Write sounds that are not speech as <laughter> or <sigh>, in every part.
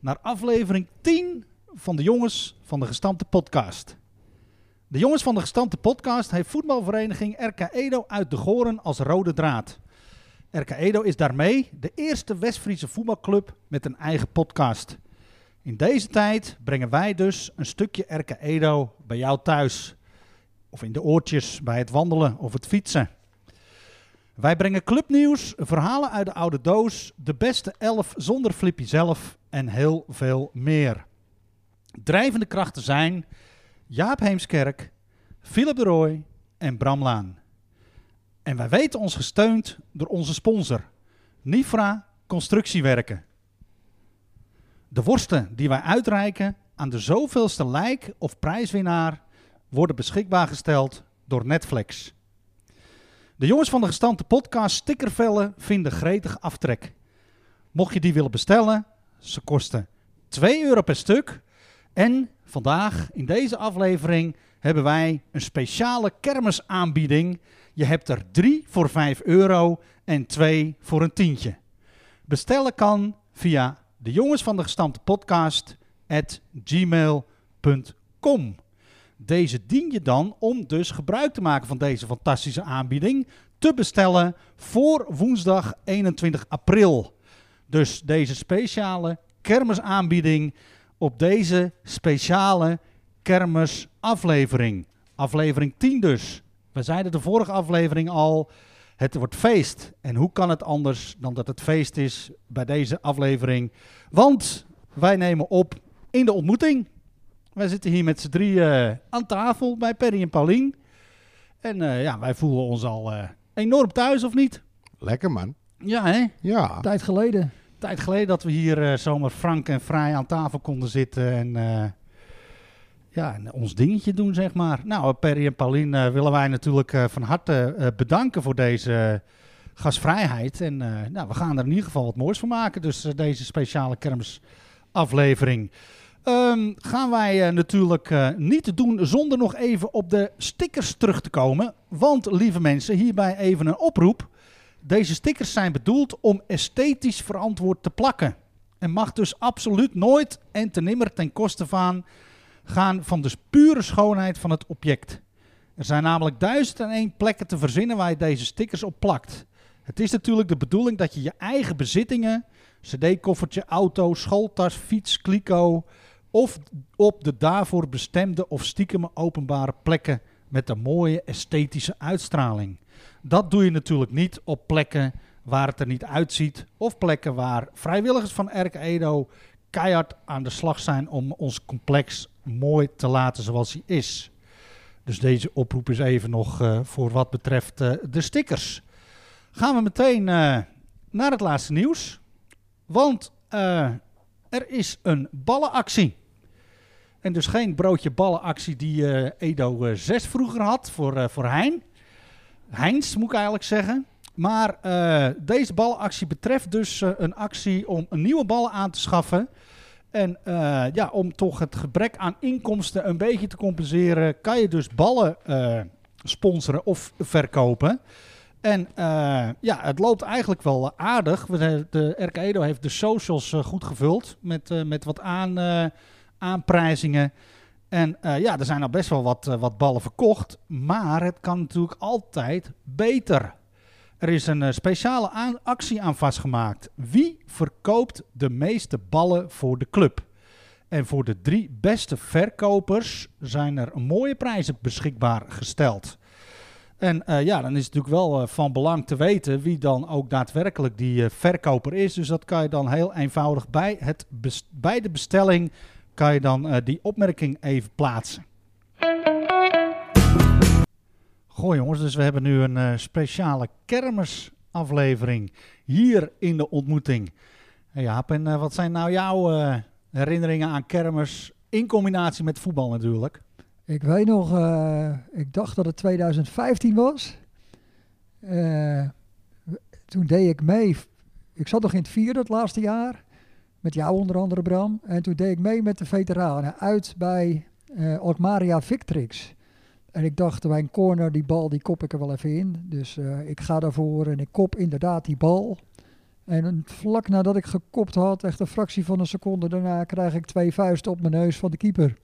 naar aflevering 10 van de Jongens van de Gestampte Podcast. De Jongens van de Gestampte Podcast heeft voetbalvereniging RK Edo uit de Goren als rode draad. RK Edo is daarmee de eerste West-Friese voetbalclub met een eigen podcast. In deze tijd brengen wij dus een stukje RK Edo bij jou thuis. Of in de oortjes bij het wandelen of het fietsen. Wij brengen clubnieuws, verhalen uit de oude doos, de beste elf zonder Flippy zelf en heel veel meer. Drijvende krachten zijn Jaap Heemskerk, Philip de Rooij en Bram Laan. En wij weten ons gesteund door onze sponsor, Nifra Constructiewerken. De worsten die wij uitreiken aan de zoveelste lijk of prijswinnaar worden beschikbaar gesteld door Netflix. De jongens van de gestante podcast stickervellen vinden gretig aftrek. Mocht je die willen bestellen, ze kosten 2 euro per stuk. En vandaag in deze aflevering hebben wij een speciale kermisaanbieding. Je hebt er 3 voor 5 euro en 2 voor een tientje. Bestellen kan via de jongens van de gestampte podcast at gmail.com. Deze dien je dan om dus gebruik te maken van deze fantastische aanbieding te bestellen voor woensdag 21 april. Dus deze speciale kermisaanbieding op deze speciale kermisaflevering. Aflevering 10 dus. We zeiden de vorige aflevering al, het wordt feest. En hoe kan het anders dan dat het feest is bij deze aflevering? Want wij nemen op in de ontmoeting. Wij zitten hier met z'n drie uh, aan tafel bij Perry en Paulien. En uh, ja, wij voelen ons al uh, enorm thuis, of niet? Lekker man. Ja, hè? Ja. Tijd geleden. Tijd geleden dat we hier zomaar frank en vrij aan tafel konden zitten en, ja, en ons dingetje doen, zeg maar. Nou, Perry en Paulien willen wij natuurlijk van harte bedanken voor deze gastvrijheid. En nou, we gaan er in ieder geval wat moois van maken. Dus deze speciale kermisaflevering. Um, gaan wij uh, natuurlijk uh, niet doen zonder nog even op de stickers terug te komen. Want, lieve mensen, hierbij even een oproep. Deze stickers zijn bedoeld om esthetisch verantwoord te plakken. En mag dus absoluut nooit en te nimmer ten koste van gaan van de pure schoonheid van het object. Er zijn namelijk duizend en één plekken te verzinnen waar je deze stickers op plakt. Het is natuurlijk de bedoeling dat je je eigen bezittingen, cd-koffertje, auto, schooltas, fiets, kliko of op de daarvoor bestemde of stiekem openbare plekken met een mooie esthetische uitstraling. Dat doe je natuurlijk niet op plekken waar het er niet uitziet of plekken waar vrijwilligers van Erk Edo keihard aan de slag zijn om ons complex mooi te laten zoals hij is. Dus deze oproep is even nog uh, voor wat betreft uh, de stickers. Gaan we meteen uh, naar het laatste nieuws. Want er is een ballenactie. En dus geen broodje ballenactie die uh, Edo uh, 6 vroeger had voor, uh, voor Hein. Heinz moet ik eigenlijk zeggen. Maar deze ballenactie betreft dus een actie om een nieuwe ballen aan te schaffen. En ja, om toch het gebrek aan inkomsten een beetje te compenseren, kan je dus ballen sponsoren of verkopen. En ja, het loopt eigenlijk wel aardig. De RK Edo heeft de socials goed gevuld met, met wat aan aanprijzingen. En uh, ja, er zijn al best wel wat, uh, wat ballen verkocht. Maar het kan natuurlijk altijd beter. Er is een uh, speciale aan actie aan vastgemaakt. Wie verkoopt de meeste ballen voor de club? En voor de drie beste verkopers zijn er mooie prijzen beschikbaar gesteld. En ja, dan is het natuurlijk wel van belang te weten wie dan ook daadwerkelijk die verkoper is. Dus dat kan je dan heel eenvoudig bij, het bij de bestelling kan je dan uh, die opmerking even plaatsen. Goh jongens, dus we hebben nu een uh, speciale kermisaflevering hier in de ontmoeting. Hey Jaap, en wat zijn nou jouw herinneringen aan kermis in combinatie met voetbal natuurlijk? Ik weet nog, ik dacht dat het 2015 was. Toen deed ik mee. Ik zat nog in het vierde het laatste jaar. Met jou onder andere, Bram. En toen deed ik mee met de veteranen uit bij uh, Alkmaria Victrix. En ik dacht bij een corner, die bal die kop ik er wel even in. Dus ik ga daarvoor en ik kop inderdaad die bal. En vlak nadat ik gekopt had, echt een fractie van een seconde daarna, krijg ik twee vuisten op mijn neus van de keeper.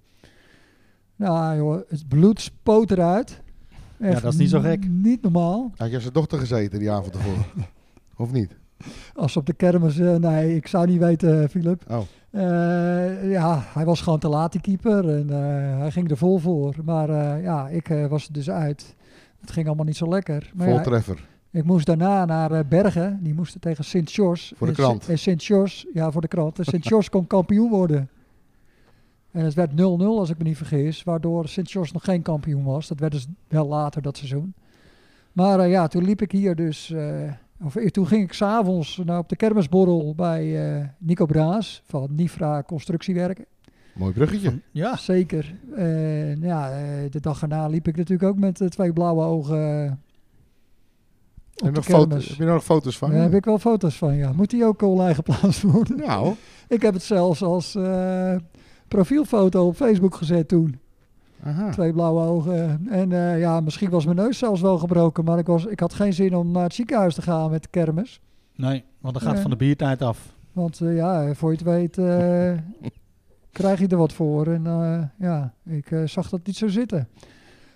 Nou joh, het bloed spoot eruit. Echt ja, dat is niet zo gek. Niet normaal. Had je zijn dochter gezeten die avond ervoor? <laughs> of niet? Als op de kermis, uh, nee, ik zou niet weten, Philip. Oh. Uh, ja, hij was gewoon te laat, die keeper. En uh, hij ging er vol voor. Maar ja, ik was er dus uit. Het ging allemaal niet zo lekker. Maar Voltreffer. Ja, ik moest daarna naar Bergen. Die moesten tegen Sint-George. Voor de krant. En Sint-George, ja, voor de krant. En Sint-George kon kampioen worden. En het werd 0-0 als ik me niet vergis, waardoor Sint-Jos nog geen kampioen was. Dat werd dus wel later dat seizoen. Maar ja, toen liep ik hier dus, of toen ging ik s'avonds nou, op de kermisborrel bij uh, Nico Braas van Nifra Constructiewerken. Mooi bruggetje. Ja. Zeker. Ja, de dag erna liep ik natuurlijk ook met twee blauwe ogen en nog foto, heb je nog foto's van? Daar heb ik wel foto's van, ja. Moet die ook online geplaatst worden? Nou. <laughs> ik heb het zelfs als profielfoto op Facebook gezet toen. Aha. Twee blauwe ogen. En uh, ja, misschien was mijn neus zelfs wel gebroken. Maar ik, was, ik had geen zin om naar het ziekenhuis te gaan met de kermis. Nee, want dan gaat van de biertijd af. Want uh, ja, voor je het weet uh, <laughs> krijg je er wat voor. En ja, ik zag dat niet zo zitten.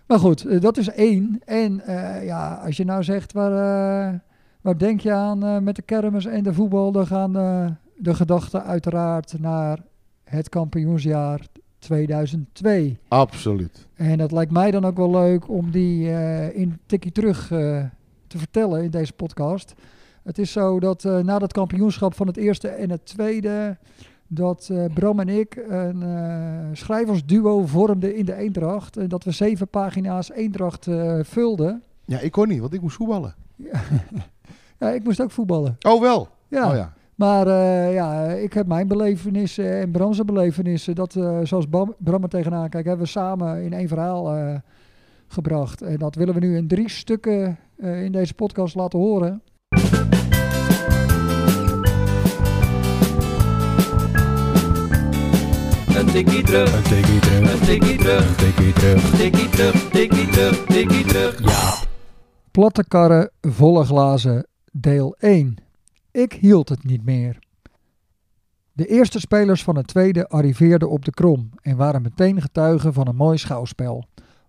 Maar goed, dat is één. En ja, als je nou zegt, waar, waar denk je aan met de kermis en de voetbal? Dan gaan de gedachten uiteraard naar het kampioensjaar 2002. Absoluut. En het lijkt mij dan ook wel leuk om die uh, in tikkie terug uh, te vertellen in deze podcast. Het is zo dat uh, na dat kampioenschap van het eerste en het tweede, dat Bram en ik een schrijversduo vormden in de Eendracht. En dat we zeven pagina's Eendracht vulden. Ja, ik kon niet, want ik moest voetballen. ja, <laughs> ik moest ook voetballen. Oh wel? Ja. Oh, ja. Maar uh, ja, ik heb mijn belevenissen en Bramse belevenissen. Dat, uh, zoals Bram, Bram er tegenaan kijkt, hebben we samen in één verhaal uh, gebracht. En dat willen we nu in drie stukken in deze podcast laten horen. Een tikkie terug, een tikkie terug, een tikkie terug, een tikkie terug, een tikkie terug, tikkie terug, tikkie terug. Ja. Platte karren, volle glazen, deel 1. Ik hield het niet meer. De eerste spelers van het tweede arriveerden op de krom en waren meteen getuigen van een mooi schouwspel.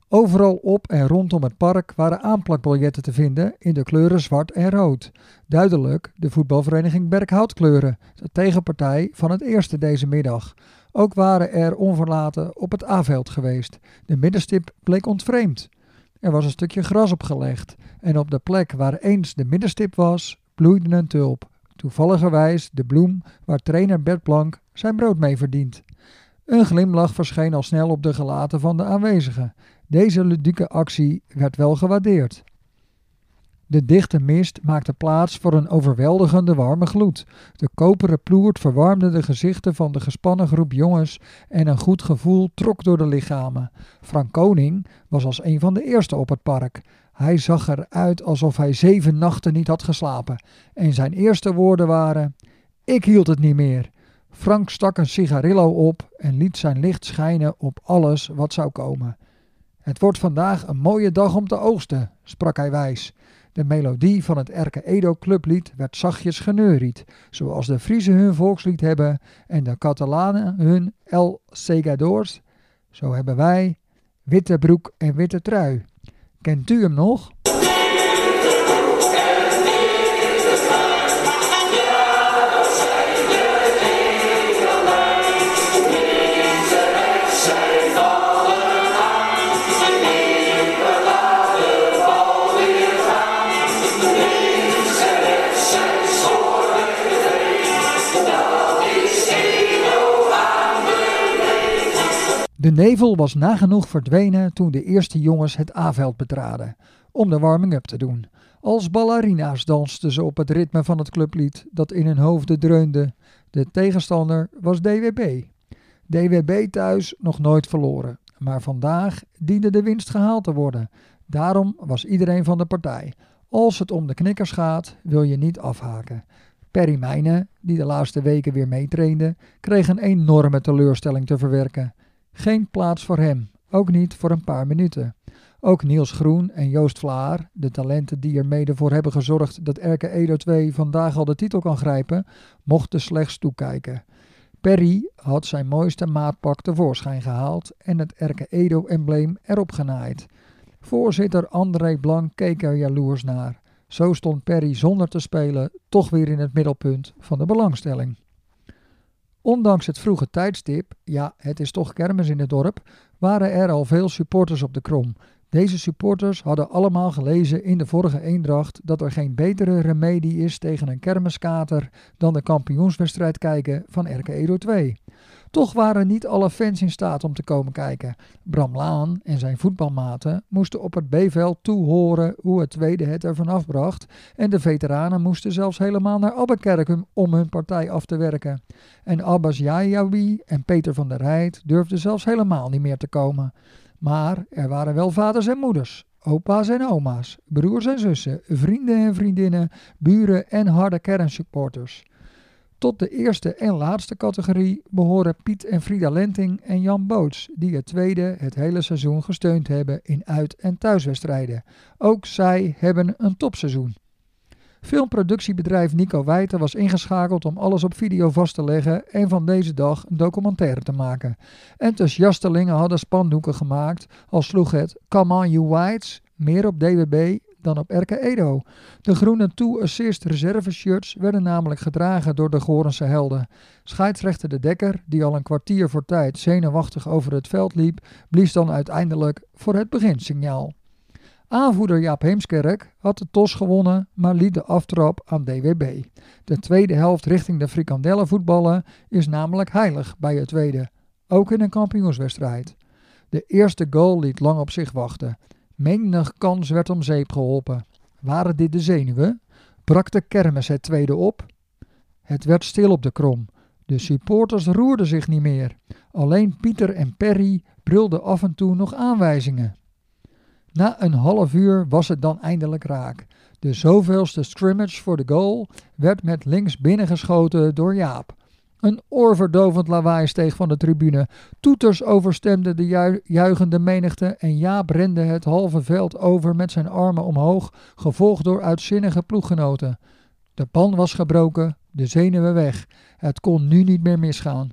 Overal op en rondom het park waren aanplakbiljetten te vinden in de kleuren zwart en rood. Duidelijk de voetbalvereniging Berkhoutkleuren, de tegenpartij van het eerste deze middag. Ook waren er onverlaten op het A-veld geweest. De middenstip bleek ontvreemd. Er was een stukje gras opgelegd en op de plek waar eens de middenstip was, bloeide een tulp. Toevalligerwijs de bloem waar trainer Bert Blank zijn brood mee verdient. Een glimlach verscheen al snel op de gelaten van de aanwezigen. Deze ludieke actie werd wel gewaardeerd. De dichte mist maakte plaats voor een overweldigende warme gloed. De koperen ploert verwarmde de gezichten van de gespannen groep jongens en een goed gevoel trok door de lichamen. Frank Koning was als een van de eerste op het park. Hij zag eruit alsof hij zeven nachten niet had geslapen. En zijn eerste woorden waren: Ik hield het niet meer. Frank stak een sigarillo op en liet zijn licht schijnen op alles wat zou komen. Het wordt vandaag een mooie dag om te oogsten, sprak hij wijs. De melodie van het Erke Edo clublied werd zachtjes geneuried, zoals de Friese hun volkslied hebben en de Catalanen hun El Segadors. Zo hebben wij witte broek en witte trui. Kent u hem nog? De nevel was nagenoeg verdwenen toen de eerste jongens het A-veld betraden, om de warming-up te doen. Als ballerina's dansten ze op het ritme van het clublied dat in hun hoofden dreunde. De tegenstander was DWB. DWB thuis nog nooit verloren. Maar vandaag diende de winst gehaald te worden. Daarom was iedereen van de partij. Als het om de knikkers gaat, wil je niet afhaken. Perry Mijnen, die de laatste weken weer meetrainde, kreeg een enorme teleurstelling te verwerken. Geen plaats voor hem, ook niet voor een paar minuten. Ook Niels Groen en Joost Vlaar, de talenten die er mede voor hebben gezorgd dat Erke Edo 2 vandaag al de titel kan grijpen, mochten slechts toekijken. Perry had zijn mooiste maatpak tevoorschijn gehaald en het Erke Edo-embleem erop genaaid. Voorzitter André Blank keek er jaloers naar. Zo stond Perry zonder te spelen toch weer in het middelpunt van de belangstelling. Ondanks het vroege tijdstip, ja, het is toch kermis in het dorp, waren er al veel supporters op de krom. Deze supporters hadden allemaal gelezen in de vorige eendracht dat er geen betere remedie is tegen een kermiskater dan de kampioenswedstrijd kijken van RK Edo 2. Toch waren niet alle fans in staat om te komen kijken. Bram Laan en zijn voetbalmaten moesten op het B-veld toehoren hoe het tweede het er vanaf bracht. En de veteranen moesten zelfs helemaal naar Abbekerk om hun partij af te werken. En Abbas Jajawi en Peter van der Rijt durfden zelfs helemaal niet meer te komen. Maar er waren wel vaders en moeders, opa's en oma's, broers en zussen, vrienden en vriendinnen, buren en harde kernsupporters. Tot de eerste en laatste categorie behoren Piet en Frida Lenting en Jan Boots, die het tweede het hele seizoen gesteund hebben in uit- en thuiswedstrijden. Ook zij hebben een topseizoen. Filmproductiebedrijf Nico Wijten was ingeschakeld om alles op video vast te leggen en van deze dag een documentaire te maken. Enthousiastelingen hadden spandoeken gemaakt, al sloeg het Come on you Whites meer op DWB dan op RK Edo. De groene two-assist reserveshirts werden namelijk gedragen door de Gorense helden. Scheidsrechter De Dekker, die al een kwartier voor tijd zenuwachtig over het veld liep, blies dan uiteindelijk voor het beginsignaal. Aanvoerder Jaap Heemskerk had de TOS gewonnen, maar liet de aftrap aan DWB. De tweede helft richting de frikandellen voetballen is namelijk heilig bij het tweede, ook in een kampioenswedstrijd. De eerste goal liet lang op zich wachten. Menig kans werd om zeep geholpen. Waren dit de zenuwen? Brak de kermis het tweede op? Het werd stil op de krom. De supporters roerden zich niet meer. Alleen Pieter en Perry brulden af en toe nog aanwijzingen. Na een half uur was het dan eindelijk raak. De zoveelste scrimmage voor de goal werd met links binnengeschoten door Jaap. Een oorverdovend lawaai steeg van de tribune. Toeters overstemden de ju juichende menigte en Jaap rende het halve veld over met zijn armen omhoog, gevolgd door uitzinnige ploeggenoten. De pan was gebroken, de zenuwen weg. Het kon nu niet meer misgaan.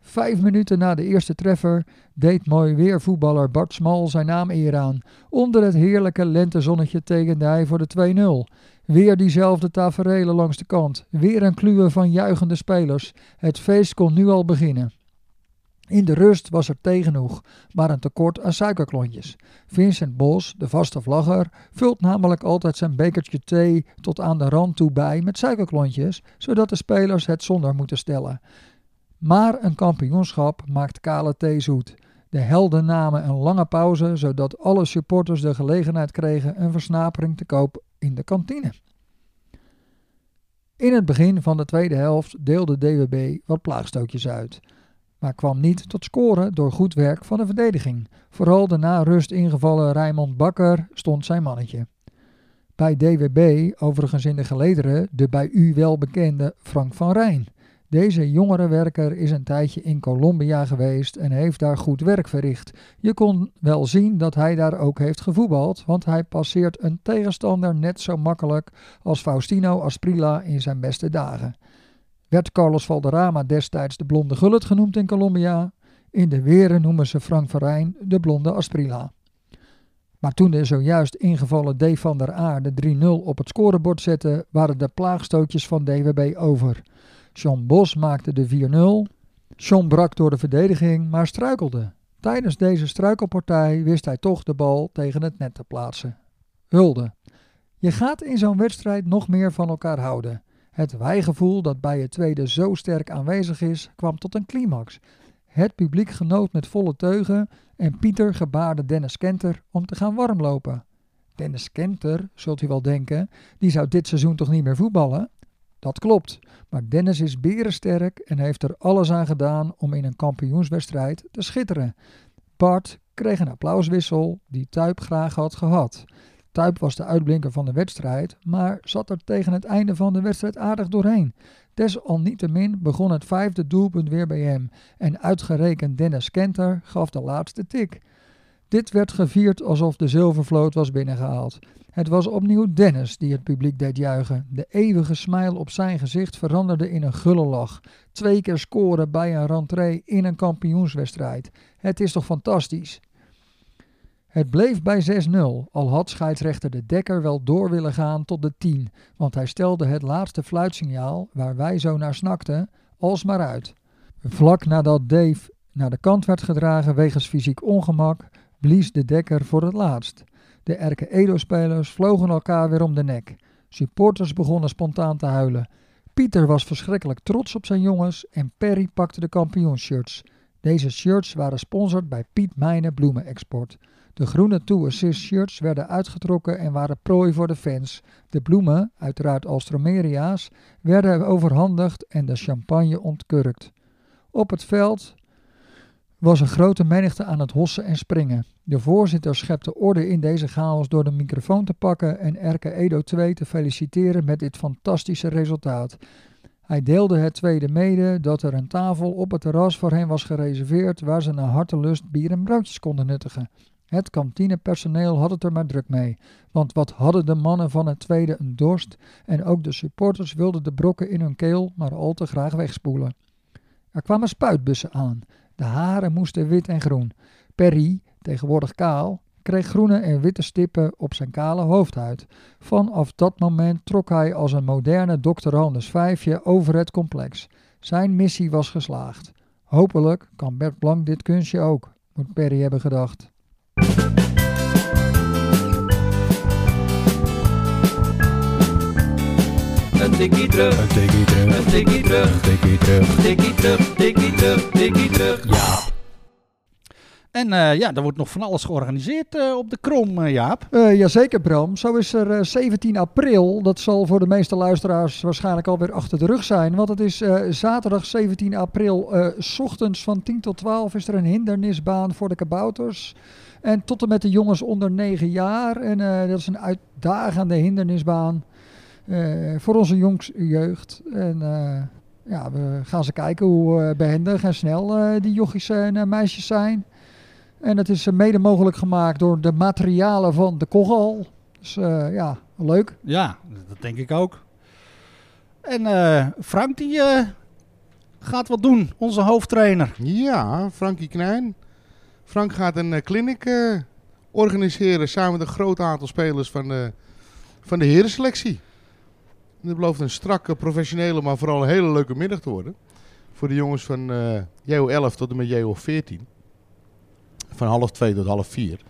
Vijf minuten na de eerste treffer deed mooi weervoetballer Bart Smal zijn naam eer aan. Onder het heerlijke lentezonnetje tekende hij voor de 2-0. Weer diezelfde taferelen langs de kant. Weer een kluwe van juichende spelers. Het feest kon nu al beginnen. In de rust was er tegenoeg, maar een tekort aan suikerklontjes. Vincent Bos, de vaste vlagger, vult namelijk altijd zijn bekertje thee tot aan de rand toe bij met suikerklontjes, zodat de spelers het zonder moeten stellen. Maar een kampioenschap maakt kale thee zoet. De helden namen een lange pauze, zodat alle supporters de gelegenheid kregen een versnapering te koop in de kantine. In het begin van de tweede helft deelde DWB wat plaagstootjes uit, maar kwam niet tot scoren door goed werk van de verdediging. Vooral de na rust ingevallen Rijmond Bakker stond zijn mannetje. Bij DWB, overigens in de gelederen, de bij u wel bekende Frank van Rijn. Deze jongerenwerker is een tijdje in Colombia geweest en heeft daar goed werk verricht. Je kon wel zien dat hij daar ook heeft gevoetbald, want hij passeert een tegenstander net zo makkelijk als Faustino Asprilla in zijn beste dagen. Werd Carlos Valderrama destijds de blonde gullet genoemd in Colombia? In de weren noemen ze Frank Verijn de blonde Asprilla. Maar toen de zojuist ingevallen D van der Aar de 3-0 op het scorebord zette, waren de plaagstootjes van DWB over. John Bos maakte de 4-0. John brak door de verdediging, maar struikelde. Tijdens deze struikelpartij wist hij toch de bal tegen het net te plaatsen. Hulde. Je gaat in zo'n wedstrijd nog meer van elkaar houden. Het wijgevoel dat bij het tweede zo sterk aanwezig is, kwam tot een climax. Het publiek genoot met volle teugen en Pieter gebaarde Dennis Kenter om te gaan warmlopen. Dennis Kenter, zult u wel denken, die zou dit seizoen toch niet meer voetballen? Dat klopt, maar Dennis is berensterk en heeft er alles aan gedaan om in een kampioenswedstrijd te schitteren. Bart kreeg een applauswissel die Tuip graag had gehad. Tuip was de uitblinker van de wedstrijd, maar zat er tegen het einde van de wedstrijd aardig doorheen. Desalniettemin begon het vijfde doelpunt weer bij hem en uitgerekend Dennis Kenter gaf de laatste tik. Dit werd gevierd alsof de zilvervloot was binnengehaald. Het was opnieuw Dennis die het publiek deed juichen. De eeuwige smile op zijn gezicht veranderde in een gulle lach. Twee keer scoren bij een rentree in een kampioenswedstrijd. Het is toch fantastisch? Het bleef bij 6-0, al had scheidsrechter de Dekker wel door willen gaan tot de 10, want hij stelde het laatste fluitsignaal, waar wij zo naar snakten, alsmaar uit. Vlak nadat Dave naar de kant werd gedragen wegens fysiek ongemak, blies de Dekker voor het laatst. De Erke Edo-spelers vlogen elkaar weer om de nek. Supporters begonnen spontaan te huilen. Pieter was verschrikkelijk trots op zijn jongens en Perry pakte de kampioenshirts. Deze shirts waren sponsord bij Piet Mijnen Bloemenexport. De groene Two Assist shirts werden uitgetrokken en waren prooi voor de fans. De bloemen, uiteraard Alstromeria's, werden overhandigd en de champagne ontkurkt. Op het veld was een grote menigte aan het hossen en springen. De voorzitter schepte orde in deze chaos door de microfoon te pakken en Erke Edo 2 te feliciteren met dit fantastische resultaat. Hij deelde het tweede mede dat er een tafel op het terras voor hen was gereserveerd waar ze naar hartelust bier en broodjes konden nuttigen. Het kantinepersoneel had het er maar druk mee, want wat hadden de mannen van het tweede een dorst en ook de supporters wilden de brokken in hun keel maar al te graag wegspoelen. Er kwamen spuitbussen aan. De haren moesten wit en groen. Perry, tegenwoordig kaal, kreeg groene en witte stippen op zijn kale hoofdhuid. Vanaf dat moment trok hij als een moderne Dr. Anders Vijfje over het complex. Zijn missie was geslaagd. Hopelijk kan Bert Blank dit kunstje ook, moet Perry hebben gedacht. Een tikkie terug, een tikkie terug, een tikkie terug, een tikkie terug, tikkie terug, tikkie terug, tikkie terug. Ja. En uh, ja, er wordt nog van alles georganiseerd uh, op de Krom, uh, Jaap. jazeker, Bram. Zo is er 17 april. Dat zal voor de meeste luisteraars waarschijnlijk alweer achter de rug zijn. Want het is zaterdag 17 april. s ochtends van 10 tot 12 is er een hindernisbaan voor de kabouters. En tot en met de jongens onder 9 jaar. En dat is een uitdagende hindernisbaan. Voor onze jongs jeugd. En ja, we gaan ze kijken hoe behendig en snel die jochies en meisjes zijn. En het is mede mogelijk gemaakt door de materialen van de Kogal. Dus uh, ja, leuk. Ja, dat denk ik ook. En uh, Frank die uh, gaat wat doen, onze hoofdtrainer. Ja, Frankie Knijn. Frank gaat een clinic organiseren samen met een groot aantal spelers van de, van de herenselectie. En dat belooft een strakke, professionele, maar vooral een hele leuke middag te worden. Voor de jongens van JO 11 tot en met JO 14 van half twee tot half vier.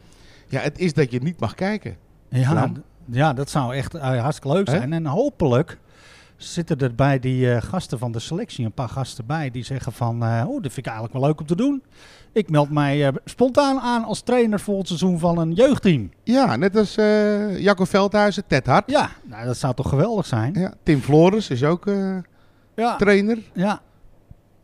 Ja, het is dat je niet mag kijken. Ja, ja dat zou echt uh, hartstikke leuk zijn. En hopelijk zitten er bij die uh, gasten van de selectie een paar gasten bij die zeggen van, uh, oh, dat vind ik eigenlijk wel leuk om te doen. Ik meld mij spontaan aan als trainer voor het seizoen van een jeugdteam. Ja, net als Jacco Veldhuizen, Ted Hart. Ja, nou, dat zou toch geweldig zijn. Ja, Tim Flores is ook ja. trainer. Ja,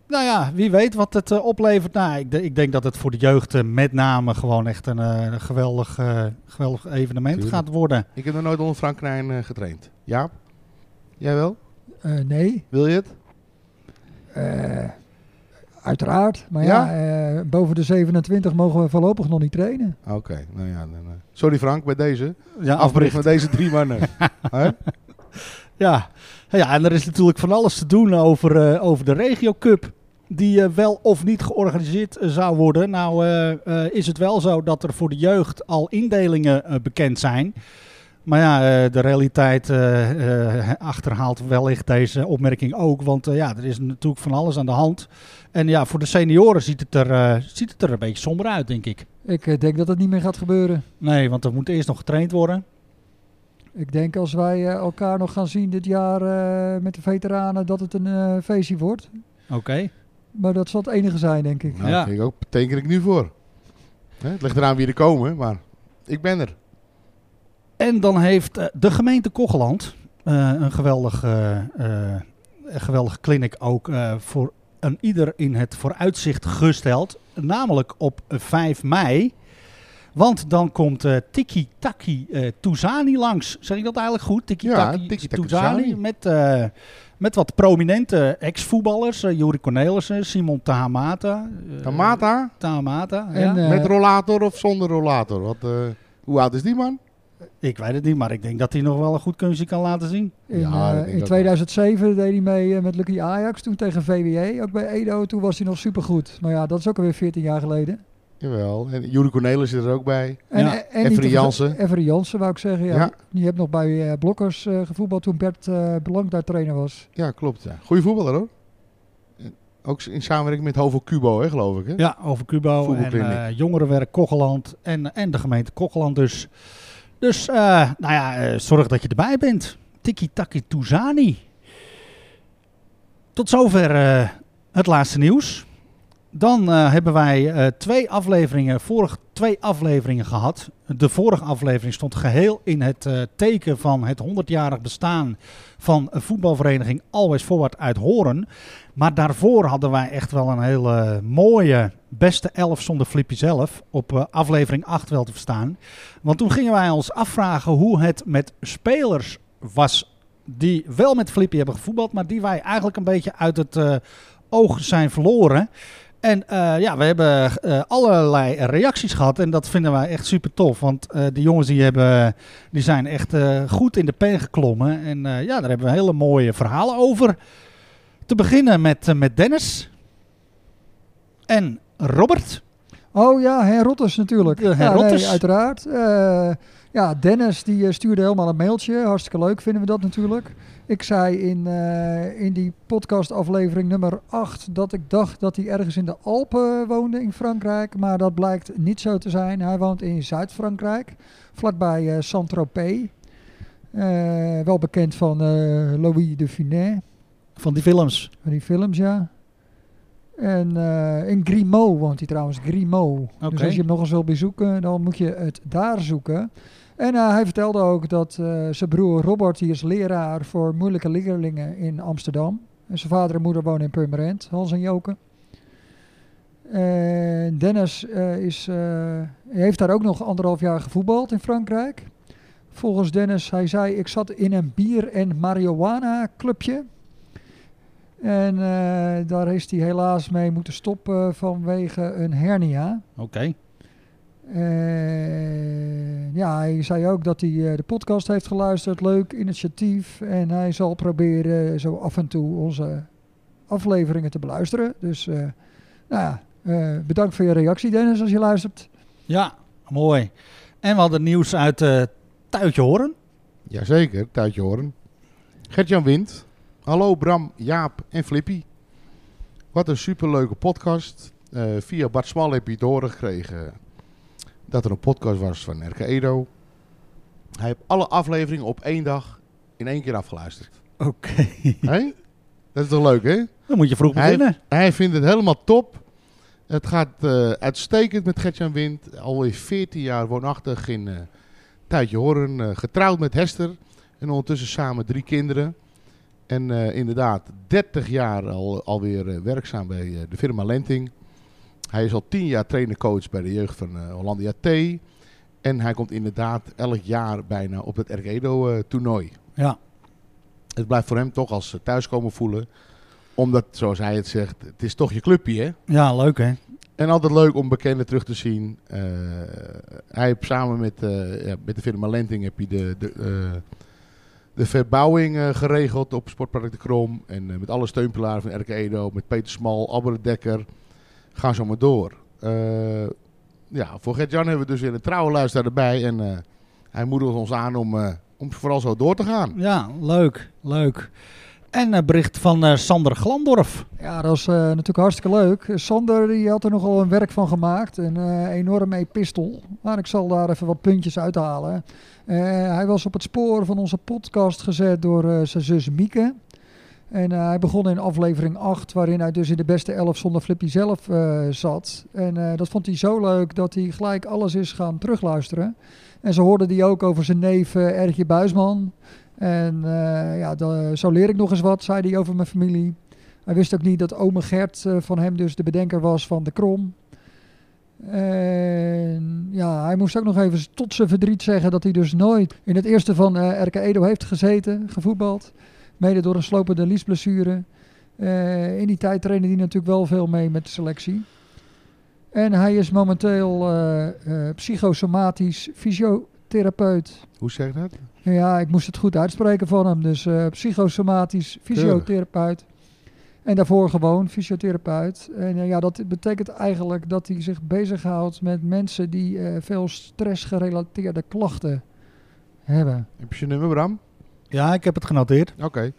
nou ja, wie weet wat het oplevert. Nou, ik, ik, denk dat het voor de jeugd met name gewoon echt een, geweldig, geweldig evenement Tuurlijk. gaat worden. Ik heb nog nooit onder Frank Knijn getraind. Ja? Jij wel? nee. Wil je het? uiteraard. Maar ja, ja boven de 27 mogen we voorlopig nog niet trainen. Oké, nou ja. Dan, sorry Frank, bij deze. Ja, Afbericht met deze drie mannen. <laughs> ja. ja, en er is natuurlijk van alles te doen over, over de Regio Cup die wel of niet georganiseerd zou worden. Nou uh, is het wel zo dat er voor de jeugd al indelingen bekend zijn. Maar ja, de realiteit achterhaalt wellicht deze opmerking ook. Want ja, er is natuurlijk van alles aan de hand. En ja, voor de senioren ziet het er, ziet het er een beetje somber uit, denk ik. Ik denk dat het niet meer gaat gebeuren. Nee, want er moet eerst nog getraind worden. Ik denk als wij elkaar nog gaan zien dit jaar met de veteranen, dat het een feestje wordt. Oké. Maar dat zal het enige zijn, denk ik. Nou, ja. ik ook, teken ik nu voor. Het ligt eraan wie er komen, maar ik ben er. En dan heeft eh, de gemeente Kogeland Eh, een geweldig, eh, geweldige clinic ook voor een ieder in het vooruitzicht gesteld. Namelijk op 5 mei. Want dan komt Tiki Taki eh Touzani langs. Zeg ik dat eigenlijk goed? Tiki Ja, Taki Tiki Taki Touzani. Met, met wat prominente ex-voetballers. Uh, Cornelissen, Simon Tahamata. Tamata, Tahamata, En, ja. eh, met rollator of zonder rollator? Wat, hoe oud is die man? Ik weet het niet, maar ik denk dat hij nog wel een goed kunstje kan laten zien. In, Ja, eh, in 2007 deed hij mee eh, met Lucky Ajax. Toen tegen VWE, ook bij Edo. Toen was hij nog supergoed. Maar ja, dat is ook alweer 14 jaar geleden. Jawel. En Juri Cornelis zit er ook bij. En, Ja. en Jansen. Every Jansen, wou ik zeggen. Ja. Ja. Die heeft nog bij eh, Blokkers eh, gevoetbald toen Bert eh Belang daar trainer was. Ja, klopt. Ja. Goeie voetballer hoor. En Ook in samenwerking met Hovo Cubo, hè, geloof ik. Hè? Ja, over Cubo en eh, jongerenwerk Kocheland en, en de gemeente Kocheland dus. Dus, eh, nou ja, eh, zorg dat je erbij bent. Tiki Taki Touzani. Tot zover eh, het laatste nieuws. Dan hebben wij twee afleveringen, vorig twee afleveringen gehad. De vorige aflevering stond geheel in het teken van het 100-jarig bestaan van voetbalvereniging Always Forward uit Horen. Maar daarvoor hadden wij echt wel een hele mooie beste elf zonder Flippy zelf. Op eh, aflevering 8 wel te verstaan. Want toen gingen wij ons afvragen hoe het met spelers was die wel met Flippy hebben gevoetbald. Maar die wij eigenlijk een beetje uit het eh, oog zijn verloren. En eh, ja, we hebben allerlei reacties gehad en dat vinden wij echt super tof. Want eh de jongens die, hebben, die zijn echt goed in de pen geklommen. En ja, daar hebben we hele mooie verhalen over. Te beginnen met, eh, met Dennis en Robert. Oh ja, Her Rotters natuurlijk. De Her ja, nee, uiteraard. Eh, ja, Dennis die eh, stuurde helemaal een mailtje. Hartstikke leuk vinden we dat natuurlijk. Ik zei in, in die podcastaflevering nummer 8 dat ik dacht dat hij ergens in de Alpen woonde in Frankrijk. Maar dat blijkt niet zo te zijn. Hij woont in Zuid-Frankrijk, vlakbij eh Saint-Tropez. Wel bekend van Louis de Funès. Van die films. Van die films, ja. En eh, in Grimaud woont hij trouwens, Grimaud. Dus als je hem nog eens wil bezoeken, dan moet je het daar zoeken. En eh, hij vertelde ook dat eh, zijn broer Robert, die is leraar voor moeilijke leerlingen in Amsterdam. En zijn vader en moeder wonen in Purmerend, Hans en Joke. En Dennis is, heeft daar ook nog anderhalf jaar gevoetbald in Frankrijk. Volgens Dennis, hij zei, ik zat in een bier- en marihuana clubje. En eh, daar is hij helaas mee moeten stoppen vanwege een hernia. Oké. Eh, ja, hij zei ook dat hij eh, de podcast heeft geluisterd. Leuk initiatief. En hij zal proberen zo af en toe onze afleveringen te beluisteren. Dus eh, nou ja, eh, bedankt voor je reactie Dennis als je luistert. Ja, mooi. En we hadden nieuws uit eh Tuitje Horen. Jazeker, Tuitje Horen. Gert-Jan Wind. Hallo Bram, Jaap en Flippy. Wat een superleuke podcast. Eh, via Bart Smal heb je het horen gekregen dat er een podcast was van RK Edo. Hij heeft alle afleveringen op één dag in één keer afgeluisterd. Oké. Hé? Dat is toch leuk, hè? Dan moet je vroeg beginnen. Hij vindt het helemaal top. Het gaat eh, uitstekend met Gertjan Wind. Alweer 14 jaar woonachtig in Tuitje Horen. getrouwd met Hester. En ondertussen samen drie kinderen. En eh, inderdaad 30 jaar al, alweer eh, werkzaam bij eh, de firma Lenting. Hij is al 10 jaar trainercoach bij de jeugd van Hollandia T. En hij komt inderdaad elk jaar bijna op het Ergedo eh toernooi. Ja. Het blijft voor hem toch als thuiskomen voelen. Omdat, zoals hij het zegt, het is toch je clubje, hè? ja, leuk hè. En altijd leuk om bekenden terug te zien. Hij heeft samen met, ja, met de firma Lenting heb je de, de, de verbouwing eh, geregeld op Sportpark de Krom. En eh, met alle steunpilaren van RK Edo, met Peter Smal, Albert Dekker. Gaan zo maar door. Eh, ja, voor Gert-Jan hebben we dus weer een trouwe luisteraar erbij. En eh, hij moedigt ons aan om, eh, om vooral zo door te gaan. Ja, leuk, leuk. En een bericht van eh, Sander Glandorf. Ja, dat is eh, natuurlijk hartstikke leuk. Sander die had er nogal een werk van gemaakt. Een eh, enorme epistel. Maar ik zal daar even wat puntjes uithalen. Eh, hij was op het spoor van onze podcast gezet door eh, zijn zus Mieke. En eh, hij begon in aflevering 8, waarin hij dus in de beste 11 zonder Flippy zelf zat. En dat vond hij zo leuk dat hij gelijk alles is gaan terugluisteren. En ze hoorden die ook over zijn neef Ertje Buisman. En ja, zo leer ik nog eens wat, zei hij over mijn familie. Hij wist ook niet dat ome Gert van hem dus de bedenker was van de Krom. En ja, hij moest ook nog even tot zijn verdriet zeggen dat hij dus nooit in het eerste van eh RK Edo heeft gezeten, gevoetbald. Mede door een slopende liesblessure. Eh, in die tijd trainde hij natuurlijk wel veel mee met de selectie. En hij is momenteel eh, psychosomatisch fysiotherapeut. Hoe zeg je dat? Ja, ik moest het goed uitspreken van hem. Dus psychosomatisch fysiotherapeut. En daarvoor gewoon fysiotherapeut. En eh, ja, dat betekent eigenlijk dat hij zich bezighoudt met mensen die eh, veel stressgerelateerde klachten hebben. Heb je zijn nummer, Bram? Ja, ik heb het genoteerd. Oké.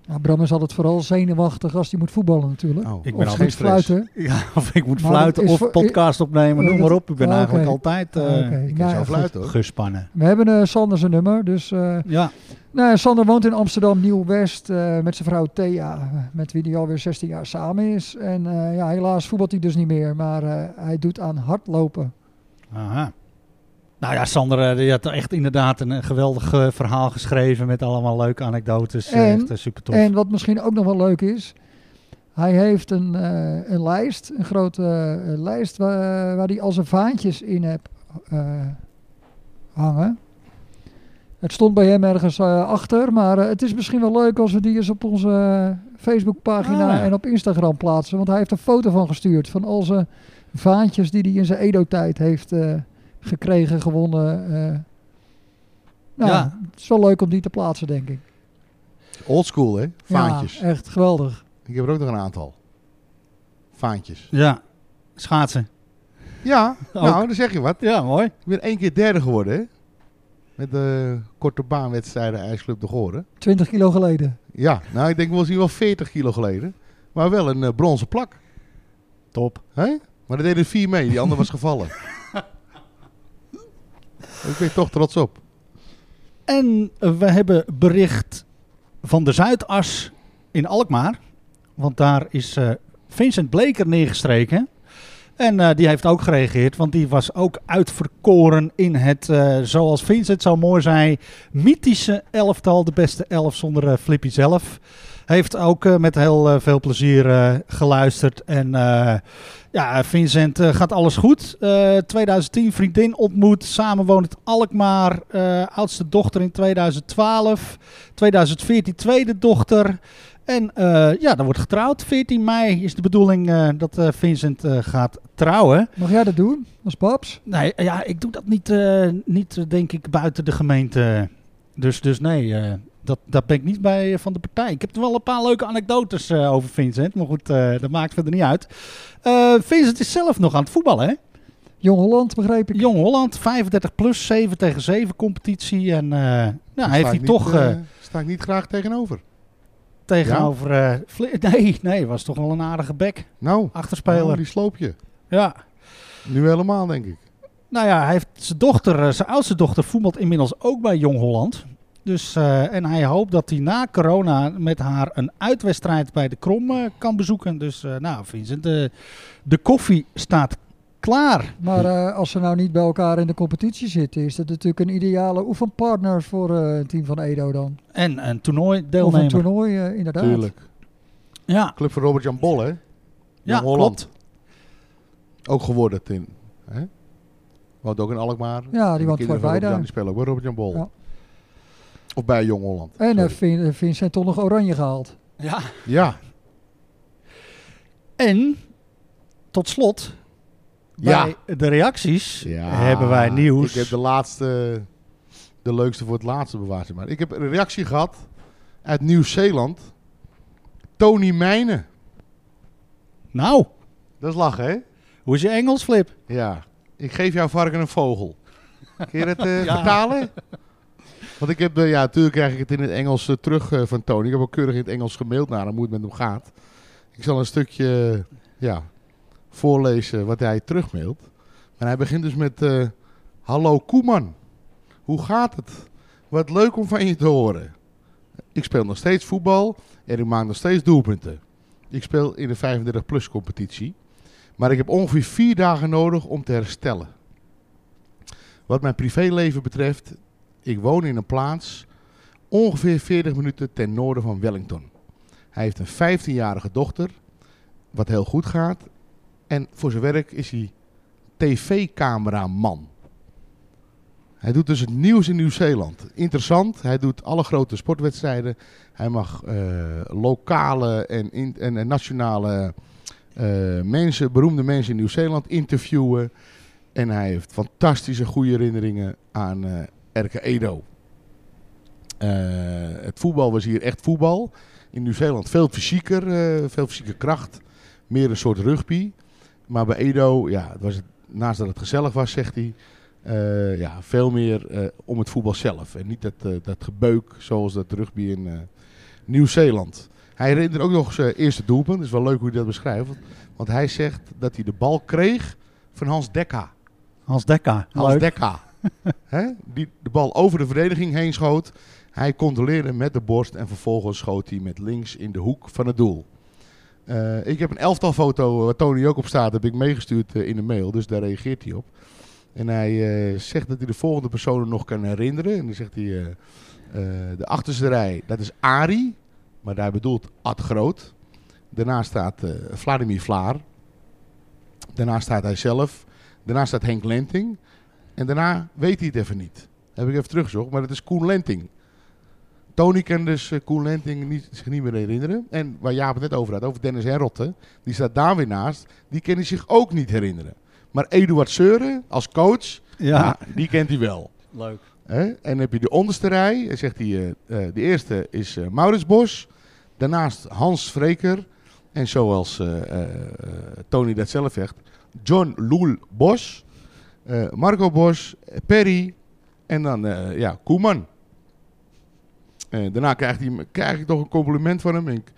Ja, Bram is altijd vooral zenuwachtig als hij moet voetballen natuurlijk. Oh, Ik ben altijd moet fluiten. Ja, <laughs> of ik moet Maar fluiten of voor- podcast opnemen, noem maar op. Ik ben Ah, eigenlijk altijd Ah, oké. Ik Nou ja, zo fluiten, hoor. gespannen. We hebben eh Sander zijn nummer. Dus eh, Ja, nou, Sander woont in Amsterdam Nieuw-West eh, met zijn vrouw Thea. Met wie hij alweer 16 jaar samen is. En eh, ja, helaas voetbalt hij dus niet meer. Maar eh, hij doet aan hardlopen. aha. Nou ja, Sander, die had echt inderdaad een, geweldig verhaal geschreven met allemaal leuke anekdotes. En- echt super tof. En wat misschien ook nog wel leuk is. Hij heeft een, een lijst, een grote lijst waar, waar hij al zijn vaantjes in hebt hangen. Het stond bij hem ergens eh, achter, maar eh, het is misschien wel leuk als we die eens op onze eh, Facebookpagina Ah, ja. en op Instagram plaatsen. Want hij heeft een foto van gestuurd van al zijn vaantjes die hij in zijn Edo-tijd heeft eh, gekregen, gewonnen. eh. nou, Ja. het is wel leuk om die te plaatsen, denk ik. Oldschool, hè? Vaantjes. Ja, echt geweldig. Ik heb er ook nog een aantal. Vaantjes. Ja, schaatsen. Ja, <laughs> Ook. nou, dan zeg je wat. Ja, mooi. Ik ben één keer derde geworden, hè? Met de korte baanwedstrijden IJsclub de Goren. 20 kilo geleden. Ja, nou, ik denk misschien wel 40 kilo geleden. Maar wel een eh, bronzen plak. Top. Hè? Maar er deden er vier mee, die ander was gevallen. <laughs> ik ben toch trots op. En eh, we hebben bericht van de Zuidas in Alkmaar. Want daar is eh, Vincent Bleker neergestreken. En eh, die heeft ook gereageerd, want die was ook uitverkoren in het, eh, zoals Vincent zo mooi zei, mythische elftal. De beste elf zonder eh, Flippy zelf. Heeft ook met heel veel plezier geluisterd. En ja, Vincent gaat alles goed. Eh 2010 vriendin ontmoet. Samen woont Alkmaar. Oudste dochter in 2012. 2014 tweede dochter. En eh, ja, dan wordt getrouwd. 14 mei is de bedoeling eh, dat eh, Vincent eh, gaat trouwen. Mag jij dat doen als paps? Nee, ja, ik doe dat niet, eh, niet denk ik, buiten de gemeente. Dus, dus nee, eh, dat, dat ben ik niet bij van de partij. Ik heb er wel een paar leuke anekdotes eh, over Vincent. Maar goed, eh, dat maakt verder niet uit. Eh, Vincent is zelf nog aan het voetballen, hè? Jong Holland, begreep ik. Jong Holland, 35 plus, 7 tegen 7 competitie. En eh, nou, heeft hij toch niet, eh, eh, sta ik niet graag tegenover. Tegenover... eh, Vle- nee, nee, was toch wel een aardige bek. Nou, Achterspeler. oh, die sloop je. Ja. Nu helemaal, denk ik. Nou ja, hij heeft zijn dochter, eh, zijn oudste dochter, voetbalt inmiddels ook bij Jong Holland. Dus, eh, en hij hoopt dat hij na corona met haar een uitwedstrijd bij de Krom eh, kan bezoeken. Dus eh, nou, Vincent, de, de koffie staat klaar. Maar eh, als ze nou niet bij elkaar in de competitie zitten, is dat natuurlijk een ideale oefenpartner voor eh, het team van Edo dan. En een toernooi Of een toernooi, eh, inderdaad. Tuurlijk. Ja, Club van Robert-Jan Bol, hè? ja Jong Holland. klopt. Ook geworden in. Hè? Woont ook in Alkmaar. Ja, die woont Robert-Jan, daar. Die spelen ook bij Robert-Jan Bol. Ja. Of bij Jong Holland. En uh, Vincent toch nog oranje gehaald. Ja. Ja, En tot slot, Ja. de reacties Ja, hebben wij nieuws. Ik heb de laatste, de leukste voor het laatste bewaard. Maar ik heb een reactie gehad uit Nieuw-Zeeland. Tony Mijnen. Nou, Dat is lachen, hè? hoe is je Engels, Flip? Ja. Ik geef jouw varken een vogel. Kun je dat eh, <laughs> Ja. vertalen? Want ik heb, eh, ja, natuurlijk krijg ik het in het Engels eh, terug eh, van Tony. Ik heb ook keurig in het Engels gemaild naar hem hoe het met hem gaat. Ik zal een stukje, eh, ja, voorlezen wat hij terugmailt. En hij begint dus met, eh, hallo Koeman, hoe gaat het? Wat leuk om van je te horen. Ik speel nog steeds voetbal en ik maak nog steeds doelpunten. Ik speel in de 35-plus competitie. Maar ik heb ongeveer vier dagen nodig om te herstellen. Wat mijn privéleven betreft, ik woon in een plaats ongeveer 40 minuten ten noorden van Wellington. Hij heeft een 15-jarige dochter, wat heel goed gaat. En voor zijn werk is hij tv-cameraman. Hij doet dus het nieuws in Nieuw-Zeeland. Interessant, hij doet alle grote sportwedstrijden. Hij mag eh, lokale en, en, nationale eh, mensen, beroemde mensen in Nieuw-Zeeland interviewen. En hij heeft fantastische goede herinneringen aan Erke Edo. Eh, het voetbal was hier echt voetbal. In Nieuw-Zeeland veel fysieker, veel fysieke kracht. Meer een soort rugby. Maar bij Edo, ja, het was het, naast dat het gezellig was, zegt hij, eh, ja, veel meer eh, om het voetbal zelf. En niet dat, eh, dat gebeuk zoals dat rugby in Nieuw-Zeeland. Hij herinnert ook nog zijn eerste doelpunt. Het is wel leuk hoe hij dat beschrijft. Want, want hij zegt dat hij de bal kreeg van Hans Dekka. Hans Dekka. Hans Leuk. Dekka. <laughs> Die de bal over de verdediging heen schoot. Hij controleerde met de borst en vervolgens schoot hij met links in de hoek van het doel. Eh, ik heb een elftal foto waar Tony ook op staat, heb ik meegestuurd eh, in de mail, dus daar reageert hij op. En hij eh, zegt dat hij de volgende personen nog kan herinneren. En dan zegt hij, eh, eh, de achterste rij, dat is Ari, maar daar bedoelt Ad Groot. Daarna staat eh, Vladimir Vlaar. Daarna staat hij zelf. Daarna staat Henk Lenting. En daarna weet hij het even niet. Heb ik even teruggezocht, maar het is Koen Lenting. Tony kan dus eh, Koen Lenting niet, zich niet meer herinneren. En waar Jaap het net over had, over Dennis Herrotte, die staat daar weer naast. Die kan hij zich ook niet herinneren. Maar Eduard Seuren als coach, Ja, die kent hij wel. leuk. Hè? En dan heb je de onderste rij. Dan zegt hij, eh, eh, de eerste is eh, Maurits Bos. Daarnaast Hans Vreker. En zoals eh, eh, eh, Tony dat zelf zegt, John Loel Bos. eh, Marco Bos, Perry en dan eh, ja, Koeman. Eh, daarna krijgt hij, krijg ik toch een compliment van hem. En ik,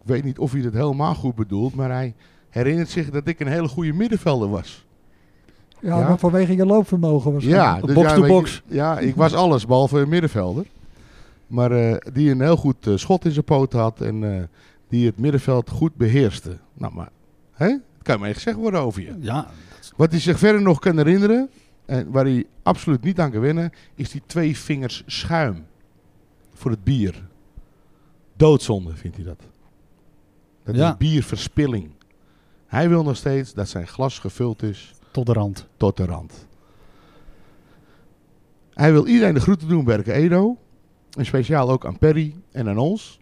ik weet niet of hij dat helemaal goed bedoelt, maar hij herinnert zich dat ik een hele goede middenvelder was. Ja, Ja. maar vanwege je loopvermogen waarschijnlijk. Ja, dus box ja, to je, box. ja, ik was alles behalve een middenvelder. Maar eh, die een heel goed eh, schot in zijn poot had en eh, die het middenveld goed beheerste. Nou, maar hè? het kan maar gezegd worden over je. Ja, Wat hij zich verder nog kan herinneren, en waar hij absoluut niet aan kan winnen, is die twee vingers schuim voor het bier. Doodzonde vindt hij dat. Dat Ja. is bierverspilling. Hij wil nog steeds dat zijn glas gevuld is tot de rand. tot de rand. Hij wil iedereen de groeten doen, Berke Edo. En speciaal ook aan Perry en aan ons.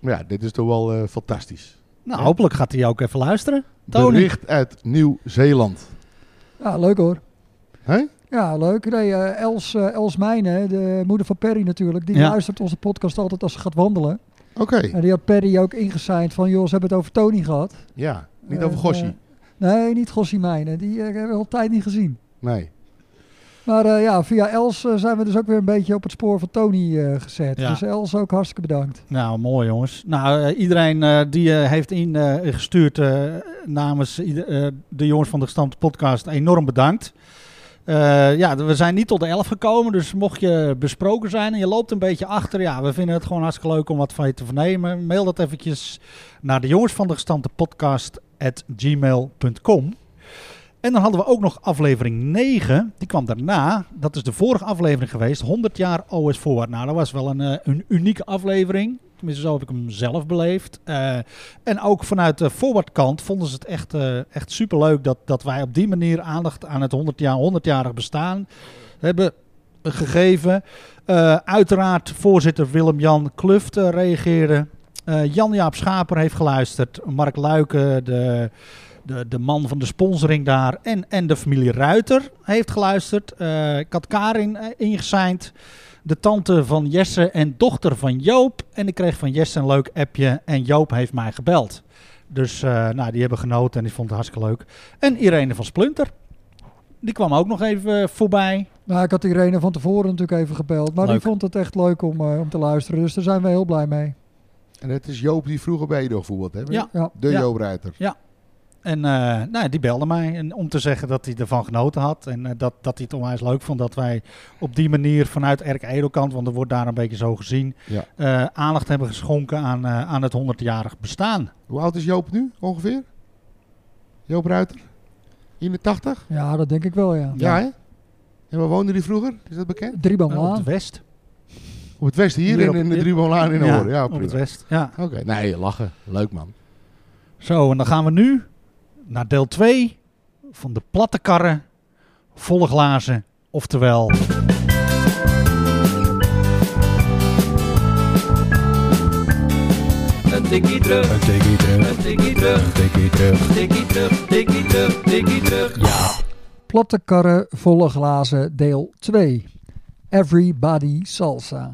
Maar ja, dit is toch wel eh, fantastisch. Nou, Ja. hopelijk gaat hij ook even luisteren. Tony. Bericht uit Nieuw-Zeeland. Ja, leuk hoor. Hè? Ja, leuk. Nee, eh, Els, eh, Els Mijnen, de moeder van Perry natuurlijk, die Ja. luistert onze podcast altijd als ze gaat wandelen. Oké, En die had Perry ook ingesigned van, joh, ze hebben het over Tony gehad. ja. Niet over Gossie. eh, nee, niet Gossie Mijnen. Die eh, hebben we al tijd niet gezien. nee. Maar eh, ja, via Els zijn we dus ook weer een beetje op het spoor van Tony eh, gezet. Ja. Dus Els ook hartstikke bedankt. Nou, mooi jongens. Nou, iedereen eh, die eh, heeft ingestuurd namens eh, de jongens van de gestampte podcast enorm bedankt. Eh, ja, we zijn niet tot de 11 gekomen, dus mocht je besproken zijn en je loopt een beetje achter, ja, we vinden het gewoon hartstikke leuk om wat van je te vernemen. Mail dat eventjes naar de jongens van de gestampte podcast at gmail.com. En dan hadden we ook nog aflevering 9, die kwam daarna. Dat is de vorige aflevering geweest, 100 jaar OS Forward. Nou, dat was wel een, eh, een unieke aflevering. Tenminste, zo heb ik hem zelf beleefd. Eh, en ook vanuit de forwardkant vonden ze het echt, eh echt superleuk dat, dat wij op die manier aandacht aan het 100 jaar, 100-jarig bestaan hebben gegeven. Eh, uiteraard voorzitter Willem-Jan Kluft reageerde. Jan-Jaap Schaper heeft geluisterd. Mark Luiken, de, de, de man van de sponsoring daar. En, en de familie Ruiter heeft geluisterd. Ik had Karin ingesigned. De tante van Jesse en dochter van Joop. En ik kreeg van Jesse een leuk appje. En Joop heeft mij gebeld. Dus eh, nou, die hebben genoten en die vond het hartstikke leuk. En Irene van Splunter. Die kwam ook nog even voorbij. Nou, ik had Irene van tevoren natuurlijk even gebeld. Maar Leuk. die vond het echt leuk om, eh, om te luisteren. Dus daar zijn we heel blij mee. En het is Joop die vroeger bij gevoetbald heeft. hè? Ja. Ja. De Ja. Joop Ruiter. En eh, nou, die belde mij en om te zeggen dat hij ervan genoten had. En eh, dat, dat hij het onwijs leuk vond dat wij op die manier vanuit Erk Edelkant, want er wordt daar een beetje zo gezien, Ja. eh, aandacht hebben geschonken aan, eh, aan het 100-jarig bestaan. Hoe oud is Joop nu ongeveer? Joop Ruiter? In de 80? Ja, dat denk ik wel, ja. Ja, hè? En waar woonde hij vroeger? Is dat bekend? Drie Eh, op Laan. de West. Op het west hier, Hier in, op- in de Driebolaan in Oren. Ja, op het west. Ja. Oké, nee, lachen. Leuk man. Zo, en dan gaan we nu naar deel 2 van de platte karren, volle glazen, oftewel... Een tikkie terug, een tikkie terug, een tikkie terug, een tikkie terug, tikkie terug, tikkie terug, tikkie terug. Ja. Platte karren, volle glazen, deel 2. Everybody Salsa.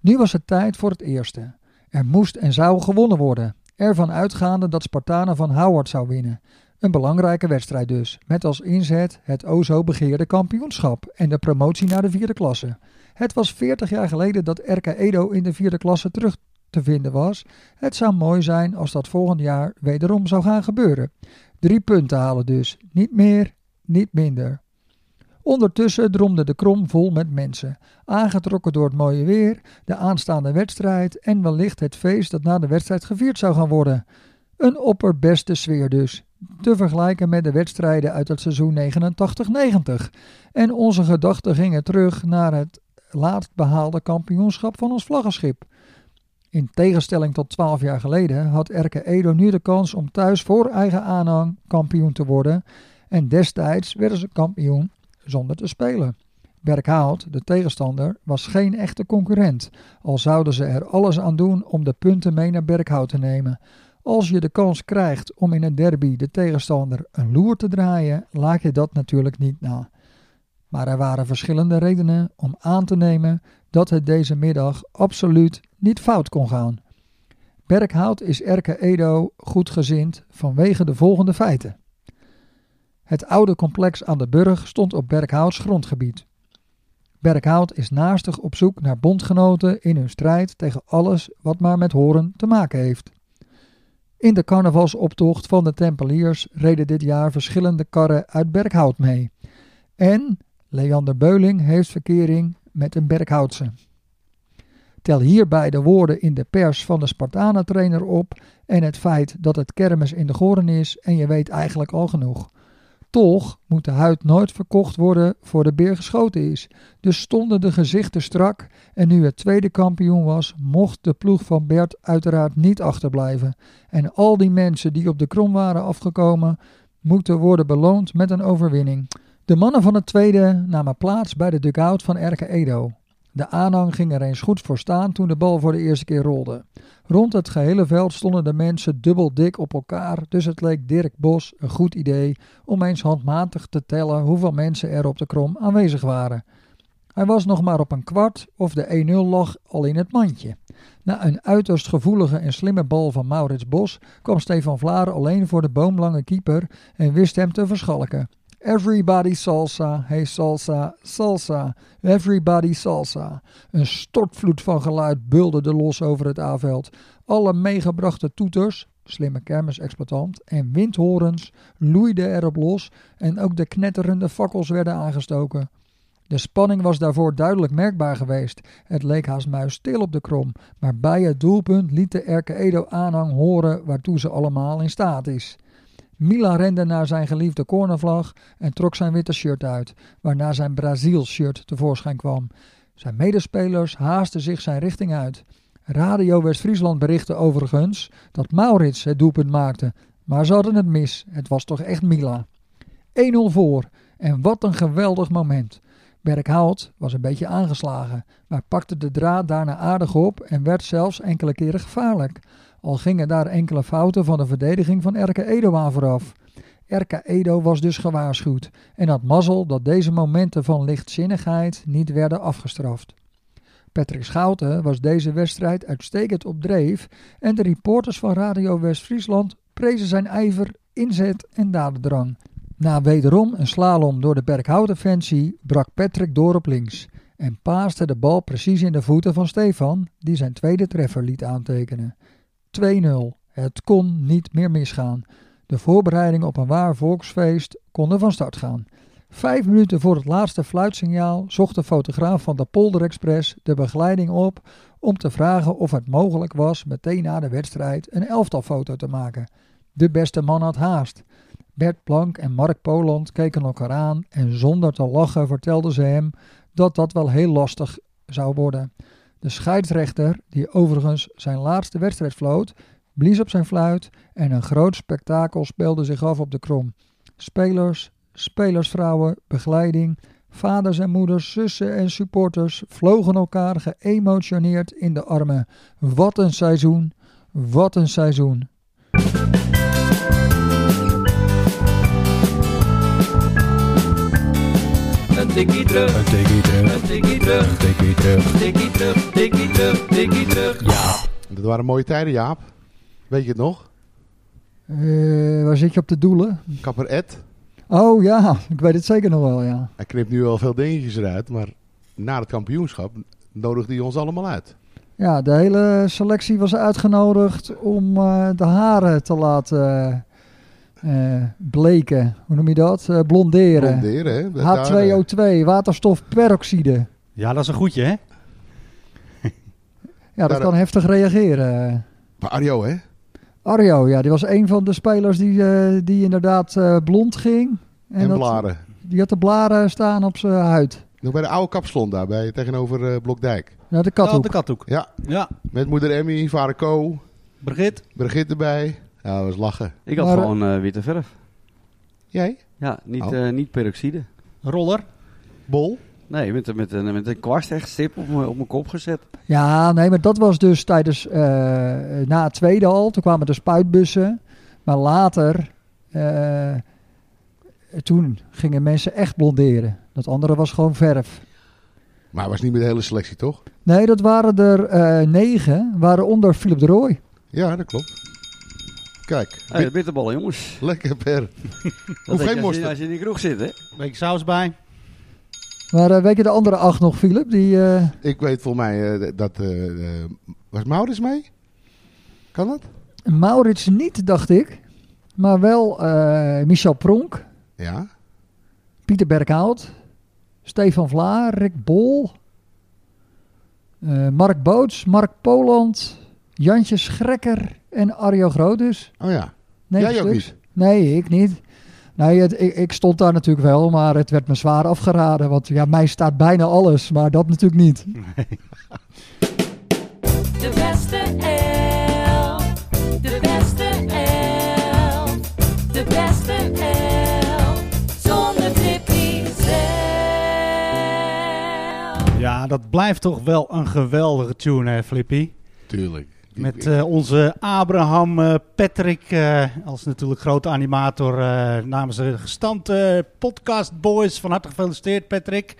Nu was het tijd voor het eerste. Er moest en zou gewonnen worden. Ervan uitgaande dat Spartanen van Howard zou winnen. Een belangrijke wedstrijd dus, met als inzet het o zo begeerde kampioenschap en de promotie naar de vierde klasse. Het was 40 jaar geleden dat RK Edo in de vierde klasse terug te vinden was. Het zou mooi zijn als dat volgend jaar wederom zou gaan gebeuren. Drie punten halen dus, niet meer, niet minder. Ondertussen dromde de krom vol met mensen, aangetrokken door het mooie weer, de aanstaande wedstrijd en wellicht het feest dat na de wedstrijd gevierd zou gaan worden. Een opperbeste sfeer dus, te vergelijken met de wedstrijden uit het seizoen 89-90. En onze gedachten gingen terug naar het laatst behaalde kampioenschap van ons vlaggenschip. In tegenstelling tot 12 jaar geleden had Erke Edo nu de kans om thuis voor eigen aanhang kampioen te worden. En destijds werden ze kampioen zonder te spelen. Berkhout, de tegenstander, was geen echte concurrent, al zouden ze er alles aan doen om de punten mee naar Berkhout te nemen. Als je de kans krijgt om in een derby de tegenstander een loer te draaien, laat je dat natuurlijk niet na. Maar er waren verschillende redenen om aan te nemen dat het deze middag absoluut niet fout kon gaan. Berkhout is Erke Edo goedgezind vanwege de volgende feiten. Het oude complex aan de Burg stond op Berkhouts grondgebied. Berkhout is naastig op zoek naar bondgenoten in hun strijd tegen alles wat maar met horen te maken heeft. In de carnavalsoptocht van de Tempeliers reden dit jaar verschillende karren uit Berkhout mee. En Leander Beuling heeft verkering met een Berkhoutse. Tel hierbij de woorden in de pers van de Spartanentrainer op en het feit dat het kermis in de Goren is en je weet eigenlijk al genoeg. Toch moet de huid nooit verkocht worden voor de beer geschoten is. Dus stonden de gezichten strak en nu het tweede kampioen was, mocht de ploeg van Bert uiteraard niet achterblijven. En al die mensen die op de krom waren afgekomen, moeten worden beloond met een overwinning. De mannen van het tweede namen plaats bij de dugout van Erke Edo. De aanhang ging er eens goed voor staan toen de bal voor de eerste keer rolde. Rond het gehele veld stonden de mensen dubbel dik op elkaar, dus het leek Dirk Bos een goed idee om eens handmatig te tellen hoeveel mensen er op de krom aanwezig waren. Hij was nog maar op een kwart of de 1-0 lag al in het mandje. Na een uiterst gevoelige en slimme bal van Maurits Bos kwam Stefan Vlaar alleen voor de boomlange keeper en wist hem te verschalken. Everybody salsa, hey salsa, salsa, everybody salsa. Een stortvloed van geluid bulderde los over het A-veld. Alle meegebrachte toeters, slimme kermisexploitant, en windhorens loeiden erop los en ook de knetterende fakkels werden aangestoken. De spanning was daarvoor duidelijk merkbaar geweest. Het leek haast muisstil op de krom, maar bij het doelpunt liet de Erke Edo aanhang horen waartoe ze allemaal in staat is. Mila rende naar zijn geliefde cornervlag en trok zijn witte shirt uit, waarna zijn Brazil-shirt tevoorschijn kwam. Zijn medespelers haasten zich zijn richting uit. Radio West-Friesland berichtte overigens dat Maurits het doelpunt maakte, maar ze hadden het mis. Het was toch echt Mila. 1-0 voor en wat een geweldig moment. Berkhout was een beetje aangeslagen, maar pakte de draad daarna aardig op en werd zelfs enkele keren gevaarlijk. Al gingen daar enkele fouten van de verdediging van Erke Edo aan vooraf. Erke Edo was dus gewaarschuwd en had mazzel dat deze momenten van lichtzinnigheid niet werden afgestraft. Patrick Schouten was deze wedstrijd uitstekend op dreef en de reporters van Radio West-Friesland prezen zijn ijver, inzet en dadendrang. Na wederom een slalom door de Berkhout-offensie brak Patrick door op links en paaste de bal precies in de voeten van Stefan, die zijn tweede treffer liet aantekenen. 2-0. Het kon niet meer misgaan. De voorbereiding op een waar volksfeest konden van start gaan. Vijf minuten voor het laatste fluitsignaal zocht de fotograaf van de Polder Express de begeleiding op om te vragen of het mogelijk was meteen na de wedstrijd een elftalfoto te maken. De beste man had haast. Bert Plank en Mark Poland keken elkaar aan en zonder te lachen vertelden ze hem dat dat wel heel lastig zou worden. De scheidsrechter, die overigens zijn laatste wedstrijd floot, blies op zijn fluit en een groot spektakel speelde zich af op de krom. Spelers, spelersvrouwen, begeleiding, vaders en moeders, zussen en supporters vlogen elkaar geëmotioneerd in de armen. Wat een seizoen, wat een seizoen. Tikkie terug. Een tikkie terug. Een tikkie terug. Een tikkie terug. Tikkie terug. Tikkie terug. Tikkie terug. Ja. Dat waren mooie tijden, Jaap. Weet je het nog? Eh, waar zit je op de doelen? Kapper Ed. Oh ja, ik weet het zeker nog wel, ja. Hij knipt nu al veel dingetjes eruit, maar na het kampioenschap nodigde hij ons allemaal uit. Ja, de hele selectie was uitgenodigd om eh, de haren te laten eh, bleken. Hoe noem je dat? Eh, blonderen. Blonderen, hè? Dat daar, eh, H2O2, waterstofperoxide. Ja, dat is een goedje, hè? Ja, dat Daar- kan heftig reageren. Maar Arjo, hè? Arjo, ja, die was een van de spelers die, eh, die inderdaad eh, blond ging. En, dat- Blaren. Die had de blaren staan op zijn huid. Nog bij de oude kapsalon daar, bij, tegenover Blokdijk. Ja, de Ja, kathoek. de kathoek. Ja, Ja, met moeder Emmy, vader Co, Brigitte. Brigitte erbij. Ja, dat was lachen. Ik had Maar, eh, gewoon eh, witte verf. Jij? Ja, niet, Oh. eh, niet peroxide. Roller. Bol? Nee, met, met, een, met een kwast echt stip op mijn op mijn kop gezet. Ja, nee, maar dat was dus tijdens, eh, na het tweede al. Toen kwamen de spuitbussen. Maar later, eh, toen gingen mensen echt blonderen. Dat andere was gewoon verf. Maar was niet met de hele selectie, toch? Nee, dat waren er eh, negen, waaronder Philip de Rooij. Ja, dat klopt. Kijk, Hey, de bitterballen, jongens. lekker per. <laughs> Denk geen mosterd. je, als je in die kroeg zit, hè? Beetje saus bij. Maar eh, weet je de andere acht nog, Philip? Die, eh, Ik weet volgens mij eh, dat... was Maurits mee? Kan dat? Maurits niet, dacht ik. Maar wel eh, Michel Pronk, Ja. Pieter Berghout, Stefan Vlaar, Rick Bol, eh, Mark Boots, Mark Poland, Jantje Schrekker en Arjo Groothuis. Oh ja. Nee, Jij ook niet? Nee, ik niet. Nee, het, ik, ik stond daar natuurlijk wel, maar het werd me zwaar afgeraden. Want ja, mij staat bijna alles, maar dat natuurlijk niet. De beste elf. De beste elf. De beste elf. Zonder Tippy zelf. Ja, dat blijft toch wel een geweldige tune, hè, Flippy? Tuurlijk. Met eh, onze Abraham eh, Patrick eh, als natuurlijk grote animator eh, namens de gestante podcast boys. Van harte gefeliciteerd Patrick.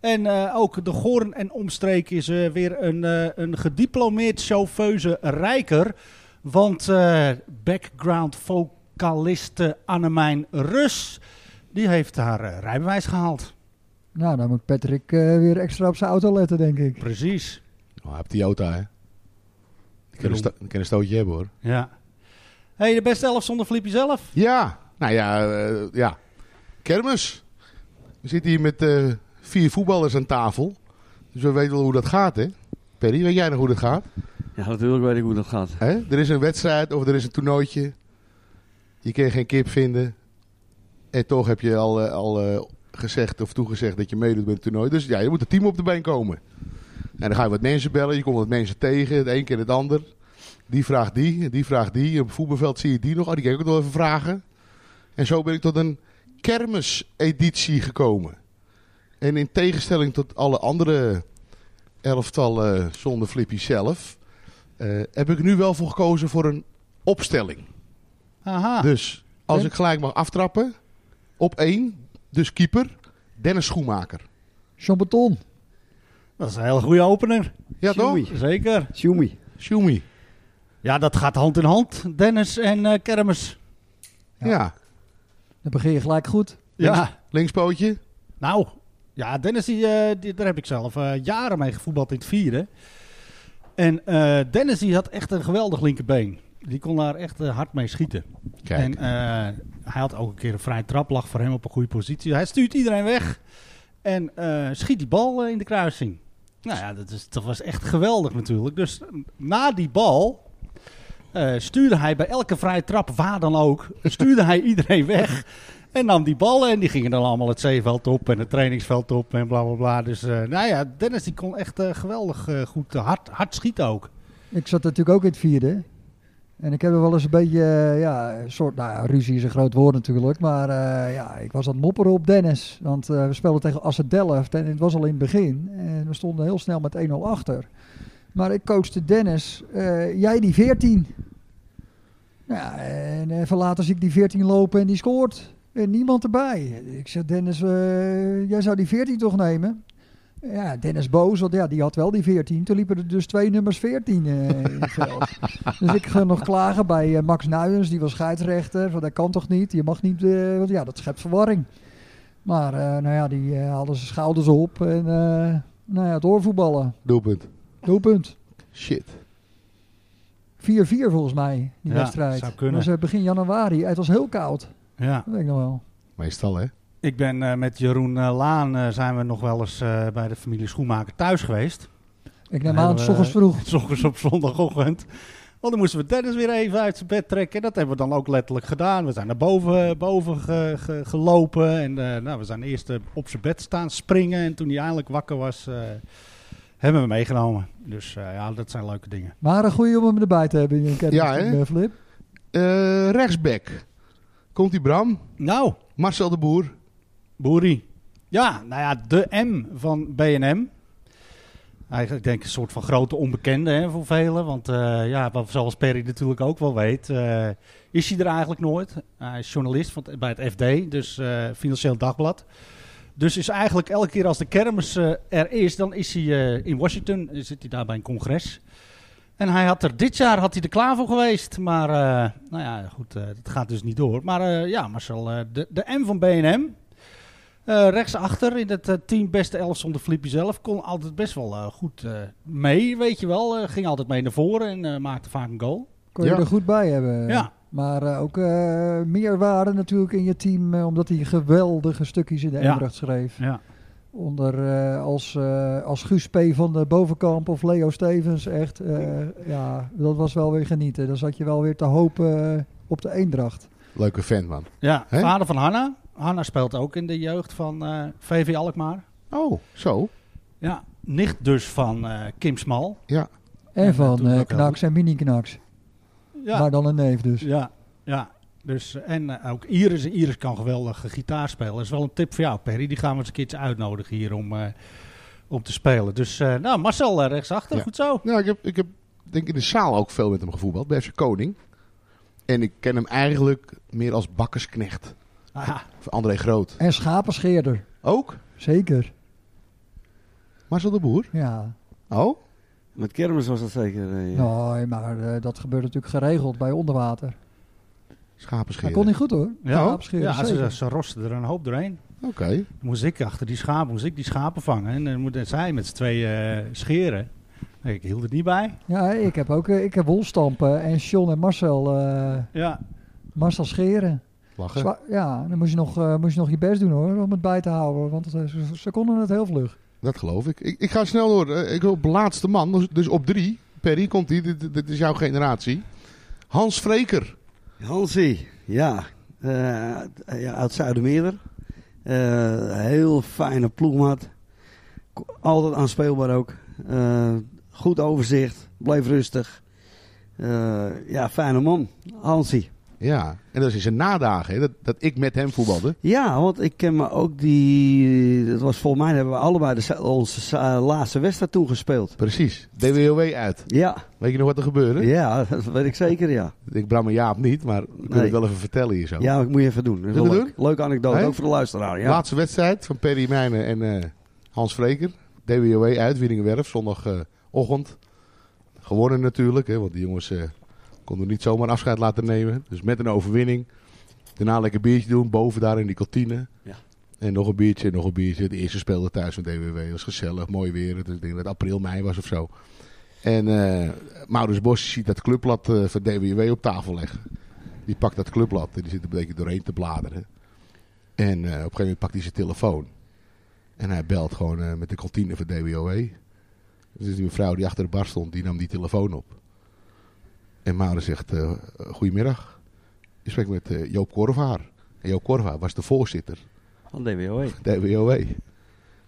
En eh, ook de Goorn en omstreek is eh, weer een, eh, een gediplomeerd chauffeuse rijker. Want eh, background vocaliste Annemijn Rus, die heeft haar rijbewijs gehaald. Nou, dan moet Patrick eh, weer extra op zijn auto letten, denk ik. Precies. Oh, hij heeft die Jota, hè? Die kan een, sto- kan een stootje hebben, hoor. Ja. hey, de beste elf zonder Flippy zelf. Ja. Nou ja, eh, ja. Kermis. We zitten hier met eh, vier voetballers aan tafel. Dus we weten wel hoe dat gaat, hè? Perry, weet jij nog hoe dat gaat? Ja, natuurlijk weet ik hoe dat gaat. Hè? Er is een wedstrijd of er is een toernooitje. Je kan geen kip vinden. En toch heb je al, eh, al eh, gezegd of toegezegd dat je meedoet met het toernooi. Dus ja, je moet een team op de been komen. En dan ga je wat mensen bellen. Je komt wat mensen tegen. Het een keer het ander. Die vraagt die. Die vraagt die. Op het voetbalveld zie je die nog. Oh, die kan ik ook nog even vragen. En zo ben ik tot een kermiseditie gekomen. En in tegenstelling tot alle andere elftallen zonder Flippy zelf... eh, heb ik nu wel voor gekozen voor een opstelling. Aha. Dus als En? ik gelijk mag aftrappen, op één, dus keeper, Dennis Schoenmaker. Jean Beton. Dat is een hele goede opener. Ja toch? Zeker. Shumi. Schumi. Ja, dat gaat hand in hand. Dennis en eh, Kermis. Ja. Ja. Dan begin je gelijk goed. Ja. Linkspootje. Nou, ja, Dennis, die, eh, die, daar heb ik zelf eh, jaren mee gevoetbald in het vierde. En eh, Dennis, die had echt een geweldig linkerbeen. Die kon daar echt hard mee schieten. Kijk. En eh, hij had ook een keer een vrije trap, lag voor hem op een goede positie. Hij stuurt iedereen weg en eh, schiet die bal in de kruising. Nou ja, dat, is, dat was echt geweldig natuurlijk. Dus na die bal eh, stuurde hij bij elke vrije trap, waar dan ook, stuurde hij <laughs> iedereen weg. En nam die ballen en die gingen dan allemaal het zeeveld op en het trainingsveld op en bla bla bla. Dus eh, nou ja, Dennis die kon echt eh, geweldig goed hard, hard schieten ook. Ik zat natuurlijk ook in het vierde. En ik heb er wel eens een beetje, eh, ja, een soort, nou ruzie is een groot woord natuurlijk. Maar eh, ja, ik was aan het mopperen op Dennis. Want eh, we speelden tegen Asset Delft en het was al in het begin. En we stonden heel snel met 1-0 achter. Maar ik coachte Dennis, jij die 14. Ja, en even later zie ik die 14 lopen en die scoort. En niemand erbij. Ik zeg, Dennis, jij zou die 14 toch nemen? Ja, Dennis boos, want ja, die had wel die 14. Toen liepen er dus twee nummers 14 eh, in het veld. <laughs> dus ik ga nog klagen bij eh, Max Nuyens, die was scheidsrechter. Van, dat kan toch niet? Je mag niet, eh, want ja, dat schept verwarring. Maar eh, nou ja, die eh, hadden zijn schouders op en eh, nou ja, doorvoetballen. Doelpunt. Doelpunt. 4-4 Shit. volgens mij, die Ja, wedstrijd. zou kunnen. Dat was begin januari. Het was heel koud. Ja. Dat weet ik nog wel. Meestal, hè? Ik ben eh, met Jeroen eh, Laan eh, zijn we nog wel eens eh, bij de familie Schoenmaker thuis geweest. Ik neem aan, s ochtends vroeg. S ochtends op zondagochtend. Want dan moesten we Dennis weer even uit zijn bed trekken. En dat hebben we dan ook letterlijk gedaan. We zijn naar boven, boven ge- ge- gelopen. En eh, nou, we zijn eerst op zijn bed staan springen. En toen hij eindelijk wakker was, eh, hebben we meegenomen. Dus eh, ja, dat zijn leuke dingen. Maar een goeie om hem erbij te hebben in een Ja, hè? Flip. Eh, rechtsback. Komt die Bram? Nou, Marcel de Boer. Boeri. Ja, nou ja, de M van BNM. Eigenlijk denk ik een soort van grote onbekende hè, voor velen. Want eh, ja, zoals Perry natuurlijk ook wel weet, eh, is hij er eigenlijk nooit. Hij is journalist van, het- bij het FD, dus eh, Financieel Dagblad. Dus is eigenlijk elke keer als de kermis er is, dan is hij in Washington. Zit hij daar bij een congres. En hij had er dit jaar had hij er klaar voor geweest. Maar nou ja, goed, dat gaat dus niet door. Maar ja, Marcel, de, de M van BNM. Eh, rechtsachter in het eh, team beste elf zonder Flippy zelf. Kon altijd best wel eh, goed eh, mee, weet je wel. Eh, ging altijd mee naar voren en eh, maakte vaak een goal. Kon je Ja. er goed bij hebben. Ja. Maar eh, ook eh meerwaarde natuurlijk in je team, omdat hij geweldige stukjes in de Ja. Schreef. Ja. Onder eh, als, eh, als Guus P. van de Bovenkamp of Leo Stevens. Echt, eh, ja, dat was wel weer genieten. Dan zat je wel weer te hopen op de Eendracht. Leuke vent, man. Ja, vader van Hanna. Hanna speelt ook in de jeugd van eh, VV Alkmaar. Oh, zo. Ja, nicht dus van eh, Kim Smal. Ja. En Ja, van eh, ook heel Knaks en Mini-Knaks. Ja, Maar dan een neef dus. ja, ja. Dus, eh, en eh, ook Iris. Iris kan geweldig eh, gitaar spelen. Dat is wel een tip voor jou, Perry. Die gaan we eens een keertje uitnodigen hier om, eh, om te spelen. Dus eh, nou, Marcel eh, rechtsachter. Ja. Goed zo. Nou, ik heb, ik heb denk ik in de zaal ook veel met hem gevoetbald. Bij FC Koning. En ik ken hem eigenlijk meer als bakkersknecht. Aha. Of André Groot. En schapenscheerder. Ook? Zeker. Marcel de Boer? Ja. Oh? Met kermis was dat zeker. eh, ja. Nee, maar eh, dat gebeurt natuurlijk geregeld bij onderwater. Hij Schapenscheer. kon niet goed hoor. Ja, Schapenscheerder, ja ze, ze rosten er een hoop doorheen. Oké. Dan moest ik achter die schapen, moest ik die schapen vangen. En dan moeten zij met z'n tweeën eh, scheren. Ik hield het niet bij. Ja, ik heb ook eh, ik heb wolstampen en John en Marcel, eh, Ja, Marcel scheren. Lachen. Zwa- ja, dan moest je, nog, eh, moest je nog je best doen hoor, om het bij te houden. Want eh, ze, ze konden het heel vlug. Dat geloof ik. Ik, ik ga snel door. Eh, Ik op laatste man. Dus, dus op drie. Perry, komt die. Dit, dit is jouw generatie. Hans Vreker. Hansie, ja. Eh, ja uit Zuidermeerder. Eh, heel fijne ploegmaat. Ko- Altijd aanspeelbaar ook. Eh, goed overzicht. Bleef rustig. Eh, ja, fijne man. Hansie. Ja. En dat is in zijn nadagen. Hè, dat, dat ik met hem voetbalde. Ja, want ik ken me ook die... Dat was volgens mij hebben we allebei de, onze laatste wedstrijd toen gespeeld. Precies. DWOW uit. Ja, Weet je nog wat er gebeurde? ja, dat weet ik zeker, ja. Ik Bram en Jaap niet, maar we kunnen Nee. het wel even vertellen hier zo. Ja, dat moet je even doen. Dat leuk. Leuke anekdote, ook voor de luisteraar. Ja. Laatste wedstrijd van Perry Mijnen en eh, Hans Vreker. DWOW uit, Wieringenwerf, zondagochtend. Gewonnen natuurlijk, hè, want die jongens eh, konden niet zomaar afscheid laten nemen. Dus met een overwinning. Daarna lekker biertje doen, boven daar in die kantine. Ja. En nog een biertje, nog een biertje. De eerste speelde thuis van DWW. Het was gezellig, mooi weer. Dus ik denk dat het april, mei was of zo. En eh Maurits Bos ziet dat clubblad eh, van DWW op tafel leggen. Die pakt dat clubblad en die zit er een beetje doorheen te bladeren. En eh, op een gegeven moment pakt hij zijn telefoon. En hij belt gewoon met de kantine van DWOW. Dus die mevrouw die achter de bar stond, die nam die telefoon op. En Maurits zegt, eh goedemiddag. Je spreekt met eh, Joop Korvaar. En Jo Corva was de voorzitter, Van DWOE. de WOE.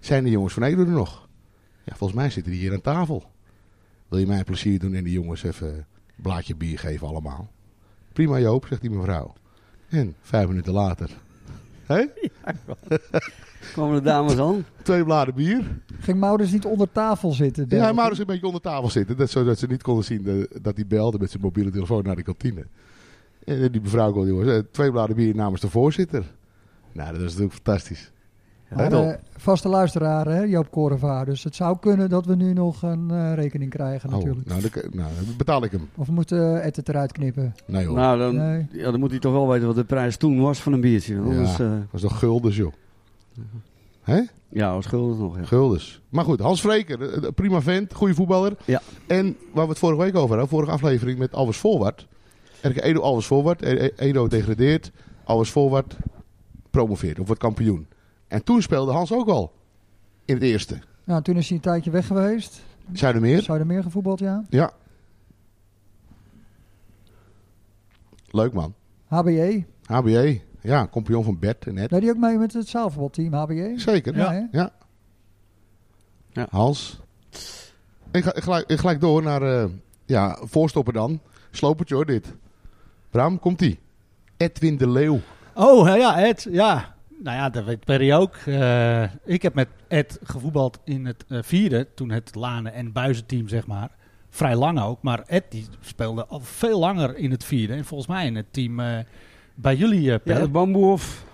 Zijn de jongens van Edo er nog? Ja, volgens mij zitten die hier aan tafel. Wil je mij een plezier doen en die jongens even een blaadje bier geven allemaal? Prima Joop, zegt die mevrouw. En vijf minuten later. Hé? <laughs> Kwamen de dames aan? Twee bladen bier. Ging Maurits niet onder tafel zitten? Ja, dus een beetje onder tafel zitten. Dat, zodat ze niet konden zien eh, dat hij belde met zijn mobiele telefoon naar de kantine. En die mevrouw kon, jongens, eh, twee bladen bier namens de voorzitter. Nou, dat is natuurlijk fantastisch. Maar, eh, vaste luisteraar, hè, Joop Korevaar. Dus het zou kunnen dat we nu nog een eh, rekening krijgen Oh, natuurlijk. nou, dan, nou, dan betaal ik hem. Of we moeten Ed het eruit knippen. Nee hoor. Nou, dan, Nee. ja, dan moet hij toch wel weten wat de prijs toen was van een biertje. Anders, Ja. dat is toch guldens, joh. Hè? ja was schuldig nog. Ja. Guldens. Maar goed, Hans Vreker, prima vent, goede voetballer. Ja. En waar we het vorige week over hadden, vorige aflevering met Alves Voorwaard. RK Edo Alves Voorwaard. E- E- Edo degradeert, Alves Voorwaard promoveert of wordt kampioen. En toen speelde Hans ook al. In het eerste. Nou, toen is hij een tijdje weg geweest. Zuidermeer. Zou er meer gevoetbald, ja. Ja. Leuk man. HBE. HBA. Ja, kampioen van Bert en Ed. Deed hij ook mee met het zaalvoetbalteam HBE? Zeker. Ja? Ja. Ja. Hans. Ik ga ik gelijk, ik gelijk door naar eh, ja, voorstopper dan. Slopertje hoor dit. Bram, komt ie. Edwin de Leeuw. Oh, ja, ja, Ed. Ja. Nou ja, dat weet Perry ook. Eh, ik heb met Ed gevoetbald in het eh, vierde, toen het Lanen- en Buizenteam, zeg maar. Vrij lang ook, maar Ed die speelde al veel langer in het vierde. En volgens mij in het team eh, bij jullie, eh Ja, Bamboehof.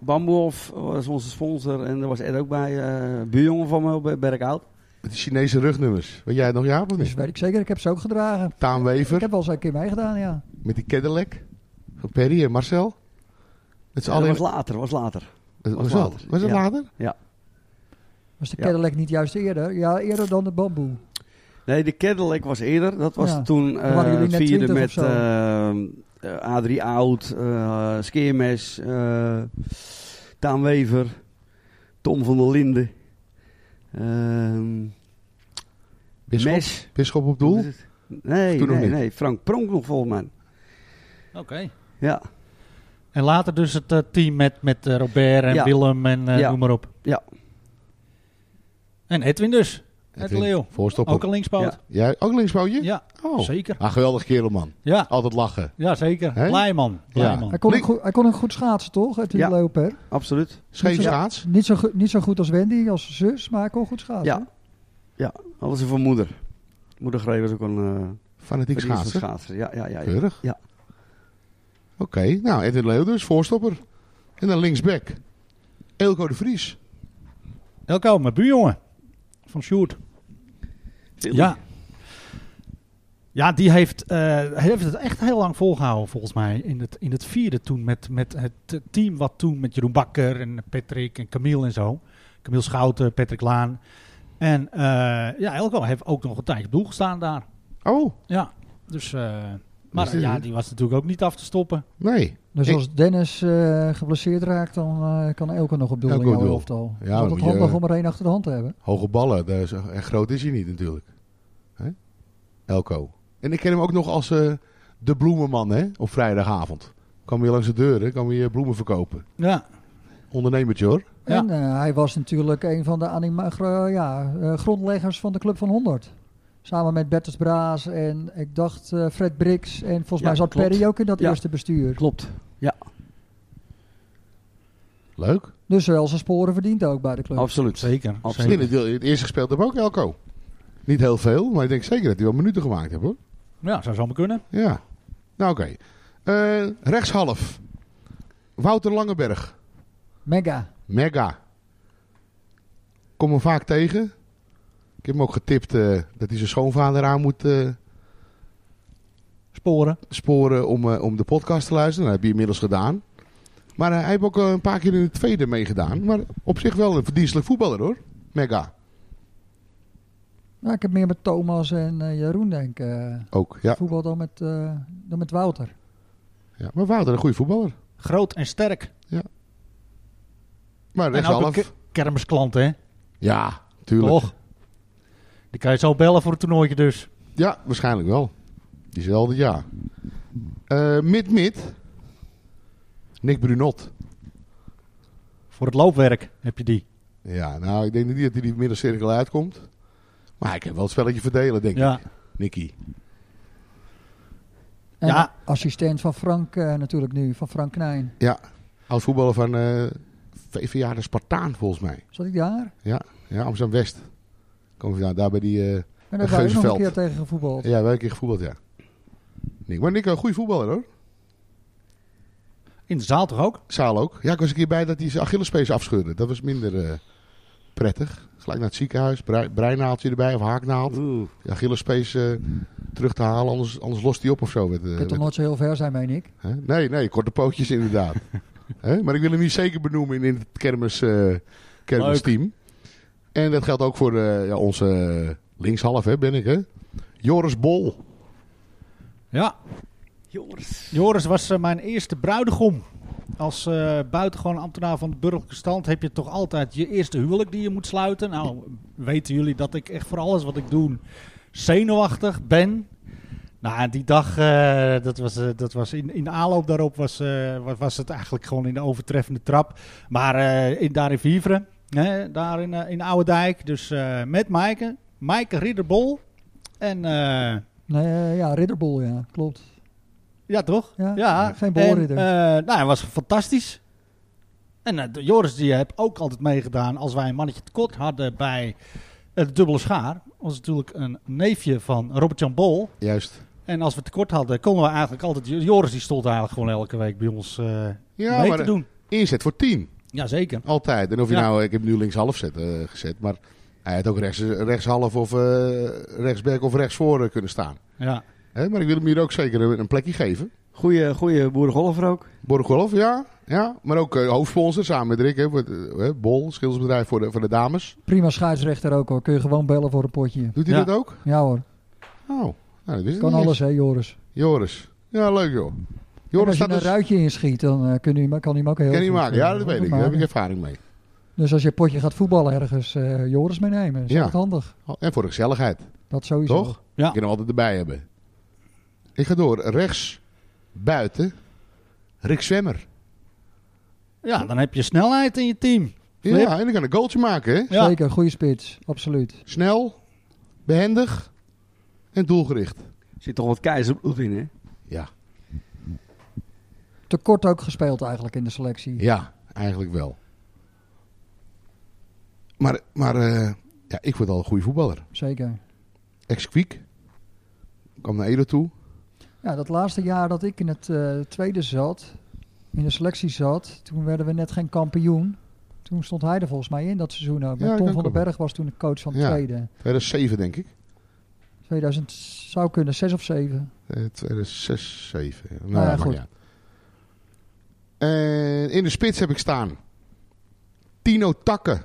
Bamboehof was onze sponsor en daar was Ed ook bij. eh buurjongen van me bij Berkhout. Met die Chinese rugnummers. Weet jij het nog, Jaap? Of niet? weet ik zeker. Ik heb ze ook gedragen. Taan Ik heb wel eens een keer meegedaan, ja. Met die Cadillac. Van Perry en Marcel. Het is Ja, dat was later, was later. Was, later. Was het Ja. later? Was de Ja. Cadillac niet juist eerder? Ja, eerder dan de bamboe. Nee, de Cadillac was eerder. Dat was Ja. toen Dan waren jullie net vierde 20 of met zo. eh, eh, Adrie Oud, eh Skeermes, eh Taan Wever, Tom van der Linden. ehm Bisschop? Mes. Bisschop op doel? Nee, nee, nee. Frank Pronk nog volgens mij. Oké. Ja, En later dus het eh, team met, met eh, Robert en Ja. Willem en eh, Ja. noem maar op. Ja. En Edwin dus. Ed Edwin, Leeuw. Voorstopper. Ook een linkspoot. Ja. Jij ook linkspootje? Ja, Oh. zeker. Ah, geweldig kerel man. Ja, Altijd lachen. ja zeker. Hè? Blij man. Blij Ja. man. Hij kon, ook Link- goed, hij kon ook goed schaatsen, toch? Het Ja. Leoper. absoluut. Scheef schaats. Niet zo, goed- niet zo goed als Wendy, als zus, maar hij kon goed schaatsen. Ja. Ja, alles van moeder. Moeder Gree was ook een uh, Fanatiek schaatsen. ja, ja. ja. Keurig. Ja. Oké, nou Edwin Leeuw dus, voorstopper. En dan linksback. Eelco de Vries. Elko, mijn buurjongen. Van Sjoerd. Ja. Ja, die heeft, eh, hij heeft het echt heel lang volgehouden volgens mij. In het, in het vierde toen met, met het team wat toen met Jeroen Bakker en Patrick en Camille en zo. Camille Schouten, Patrick Laan. En eh, ja, Elko heeft ook nog een tijdje op doel gestaan daar. Oh, Ja, dus... eh, maar Dus die- ja, die was natuurlijk ook niet af te stoppen. nee. Dus als Dennis eh, geblesseerd raakt, dan eh, kan Elke nog op doel Elke in jouw elftal. Ja, Ja, dat het je- handig om er één achter de hand te hebben. Hoge ballen, daar is, en groot is hij niet natuurlijk. Hè? Elko. En ik ken hem ook nog als eh, de bloemenman hè? op vrijdagavond. Kwam hier langs de deuren, kwam hier bloemen verkopen. Ja, Ondernemertje hoor. Ja. En eh, hij was natuurlijk een van de anima- ja, eh, grondleggers van de Club van 100. Samen met Bertus Braas en ik dacht eh, Fred Brix. En volgens Ja, mij zat klopt. Perry ook in dat Ja. eerste bestuur. Klopt. Leuk. Dus wel zijn sporen verdiend ook bij de club. Absoluut. zeker. Absoluut. In het, het eerste gespeeld heb ik ook Elko. Niet heel veel, maar ik denk zeker dat hij wel minuten gemaakt heeft hoor. Ja, zou zomaar kunnen. Ja. Nou oké. Eh, rechtshalf. Wouter Langeberg. Mega. Mega. Kom hem vaak tegen. Ik heb hem ook getipt eh, dat hij zijn schoonvader aan moet eh, Sporen. sporen om, eh, om de podcast te luisteren. Dat heb je inmiddels gedaan. Maar eh, hij heeft ook een paar keer in het tweede meegedaan. Maar op zich wel een verdienstelijk voetballer hoor. Mega. Nou, ik heb meer met Thomas en eh, Jeroen denk ik. Ook, ja. Voetbal dan met, eh, dan met Wouter. ja. Maar Wouter een goede voetballer. Groot en sterk. Maar En ook een rechtshalf. ke- kermisklant, hè? Ja, tuurlijk. Toch? Die kan je zo bellen voor het toernooitje dus. Ja, waarschijnlijk wel. Diezelfde ja. Eh Mid-mid. Nick Brunot. Voor het loopwerk heb je die. Ja, nou, ik denk niet dat hij die middencirkel uitkomt. Maar hij kan wel het spelletje verdelen, denk Ja. ik. Nicky. En Ja. assistent van Frank eh, natuurlijk nu, van Frank Knijn. Oud voetballer van eh VVA de Spartaan, volgens mij. Zat hij daar? Ja, Amsterdam-West. Kom je daar, daar bij die... eh, En daar hebben we ook nog een Geuzenveld. keer tegen gevoetbald. ja, wel een keer gevoetbald, ja. Nick, maar Nick, een goede voetballer, hoor. In de zaal toch ook? Zaal ook. Ja, ik was een keer bij dat hij zijn Achillespees afscheurde. Dat was minder eh, prettig. Gelijk naar het ziekenhuis. Brei, breinaaltje erbij of haaknaald. Oeh. De Achillespees eh, terug te halen, anders, anders lost hij op of zo. Met, eh, Je kunt toch nooit zo heel ver zijn, meen ik? Hè? Nee, nee, korte pootjes inderdaad. <laughs> Hè? Maar ik wil hem niet zeker benoemen in, in het kermis, eh kermisteam. En dat geldt ook voor eh, ja, onze eh, linkshalf, hè, ben ik, hè? Joris Bol. Ja. Jongens. Joris was eh, mijn eerste bruidegom. Als eh buitengewoon ambtenaar van de burgerlijke stand heb je toch altijd je eerste huwelijk die je moet sluiten. Nou, weten jullie dat ik echt voor alles wat ik doe zenuwachtig ben. Nou, die dag, eh, dat was, dat was in, in de aanloop daarop, was, eh, was, was het eigenlijk gewoon in de overtreffende trap. Maar eh, in, daar in Vivre, hè, daar in, eh, in Oude Dus eh, met Maaike, Maaike Ridderbol. En eh, Nee, ja, Ridderbol, ja, klopt. ja, toch? Ja, Ja, geen en, bolridder. eh, nou, hij was fantastisch. En de Joris die heeft ook altijd meegedaan als wij een mannetje tekort hadden bij de dubbele schaar. Was natuurlijk een neefje van Robert-Jan Bol. Juist. En als we tekort hadden, konden we eigenlijk altijd... Joris die stond eigenlijk gewoon elke week bij ons eh Ja, mee maar te doen. inzet voor 10. Jazeker. Altijd. En of je Ja. nou, ik heb nu linkshalf zet, eh, gezet, maar hij had ook rechts, rechtshalf of eh rechtsback of rechtsvoor eh, kunnen staan. Ja. Hè? Maar ik wil hem hier ook zeker een, plekje geven. Goeie, goeie boerengolfer ook. Borgolf, ja. ja. Maar ook eh, hoofdsponsor samen met Rick. Hè, eh, Bol, schildersbedrijf voor de, voor de dames. Prima scheidsrechter ook hoor. Kun je gewoon bellen voor een potje. Doet hij Ja. dat ook? Ja hoor. Oh, nou, dat wist ik Kan niet alles eens. hè, Joris. Joris. Ja, leuk joh. Joris als je een ruitje inschiet, dan eh, kun je, kan hij hem ook heel Kan hij goed, maken? eh, Ja, dat weet ik. Daar heb ik ervaring mee. Dus als je een potje gaat voetballen ergens, eh, Joris meenemen. Dat is Ja. echt handig. Oh, En voor de gezelligheid. Dat sowieso. Toch? Ja. Je kan hem altijd erbij hebben. Ik ga door. Rechts buiten. Rick Zwemmer. ja, dan heb je snelheid in je team. Flip. Ja, en dan kan een goaltje maken. Hè? Ja. Zeker, goede spits. Absoluut. Snel, behendig en doelgericht. Zit toch wat keizerbloed in, hè? Ja, Tekort ook gespeeld eigenlijk in de selectie. ja eigenlijk wel. Maar, maar eh, ja, ik word al een goede voetballer. Zeker. Ex-Kwiek. Kwam naar Edo toe. Ja, dat laatste jaar dat ik in het eh, tweede zat, in de selectie zat, toen werden we net geen kampioen. Toen stond hij er volgens mij in dat seizoen ook. Ja, Met dat Tom van den. Berg was toen de coach van de Ja. tweede. 2007 denk ik. 2000 zou kunnen, 6 of 7. Eh, 2006, 7. Nou, Nou ja, maakt goed. En in de spits heb ik staan. Tino Takke.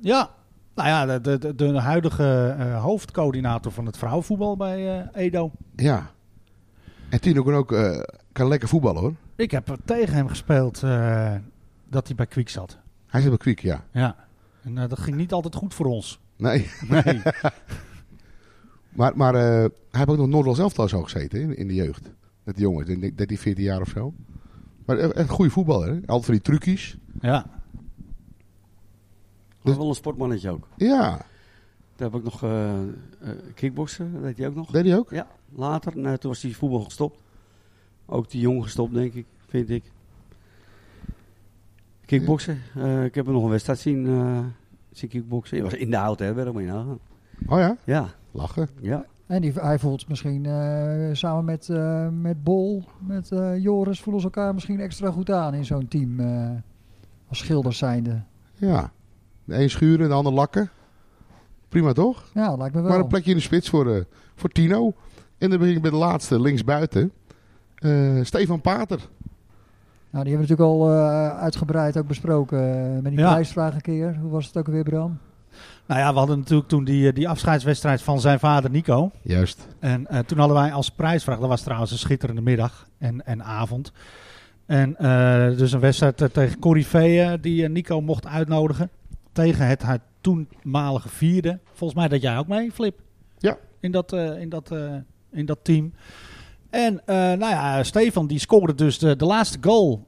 Ja. Nou ja, de, de, de huidige eh, hoofdcoördinator van het vrouwenvoetbal bij eh, Edo. Ja. En Tino kan ook eh, kan lekker voetballen hoor. Ik heb tegen hem gespeeld eh, dat hij bij Kwiek zat. Hij zit bij Kwiek, ja. Ja. En eh, dat ging niet altijd goed voor ons. Nee. Nee. <laughs> Maar, maar eh, hij heeft ook nog Noordwals elftal zo gezeten in, in de jeugd. Met die jongens, 13, 14 jaar of zo. Maar echt een goede voetballer. Hè? Altijd van die trucjes. ja. Dat is wel een sportmannetje ook. Ja, Daar heb ik nog eh eh, kickboksen, dat deed hij ook nog. deed hij ook? Ja, later. Nou, toen was hij voetbal gestopt. Ook die jongen gestopt, denk ik, vind ik. Kickboksen. eh, ik heb hem nog een wedstrijd zien, eh zien kickboksen. Hij was in de houten, hè, maar nagaan. Oh ja, Ja, lachen. ja. En die, hij voelt misschien eh, samen met, eh, met Bol, met eh, Joris, voelen ze elkaar misschien extra goed aan in zo'n team. eh, als schilders zijnde. Ja. De een schuren, de ander lakken. Prima toch? Ja, lijkt me wel. Maar een plekje in de spits voor, eh, voor Tino. En dan begin ik bij de laatste, linksbuiten. Eh Stefan Pater. Nou, die hebben we natuurlijk al eh, uitgebreid ook besproken met die Ja. prijsvraag een keer. Hoe was het ook alweer, Bram? Nou ja, we hadden natuurlijk toen die, eh, die afscheidswedstrijd van zijn vader Nico. Juist. En eh, toen hadden wij als prijsvraag, dat was trouwens een schitterende middag en, en avond. En eh, dus een wedstrijd tegen Corifeeën die Nico mocht uitnodigen. Tegen het, het toenmalige vierde. Volgens mij dat jij ook mee, Flip. Ja. In dat, in dat, in dat team. En nou ja, Stefan die scoorde dus de, de laatste goal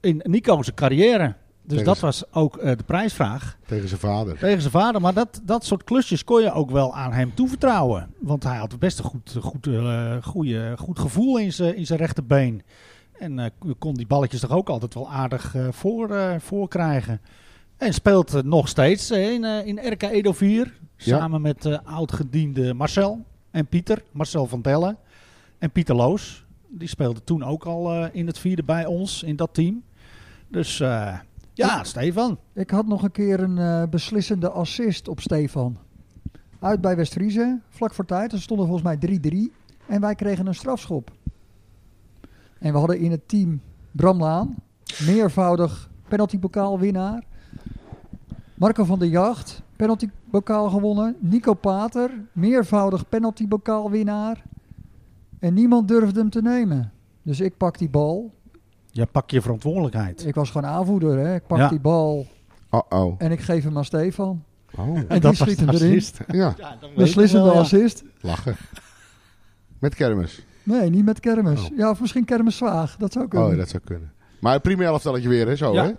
in Nico's carrière. Dus dat was ook eh, de prijsvraag Tegen zijn vader. tegen zijn vader. Maar dat, dat soort klusjes kon je ook wel aan hem toevertrouwen. Want hij had best een goed, goed, eh, goeie, goed gevoel in zijn, in zijn rechterbeen. En eh, kon die balletjes toch ook altijd wel aardig voor, voor krijgen. En speelt nog steeds in, in RK Edo 4. Ja. Samen met oud-gediende Marcel en Pieter. Marcel van Dellen en Pieter Loos. Die speelde toen ook al in het vierde bij ons, in dat team. Dus ja, Stefan. Ik had nog een keer een eh, beslissende assist op Stefan. Uit bij West-Friese, vlak voor tijd. Er stonden volgens mij 3-3. En wij kregen een strafschop. En we hadden in het team Bram Laan, meervoudig penaltybokaalwinnaar. Marco van der Jacht, penaltybokaal gewonnen. Nico Pater, meervoudig penaltybokaalwinnaar. En niemand durfde hem te nemen. Dus ik pak die bal. Ja, pak je verantwoordelijkheid. Ik was gewoon aanvoerder. Hè? Ik pak Ja. die bal Oh-oh. en ik geef hem aan Stefan. Oh, En die schiet hem erin. ja. Beslissende assist. Lachen. Met kermis. Nee, niet met kermis. Oh. Ja, of misschien kermis zwaag. Dat zou kunnen. Oh, dat zou kunnen. Maar het prima elftalletje weer, hè? Zo, Ja. hè?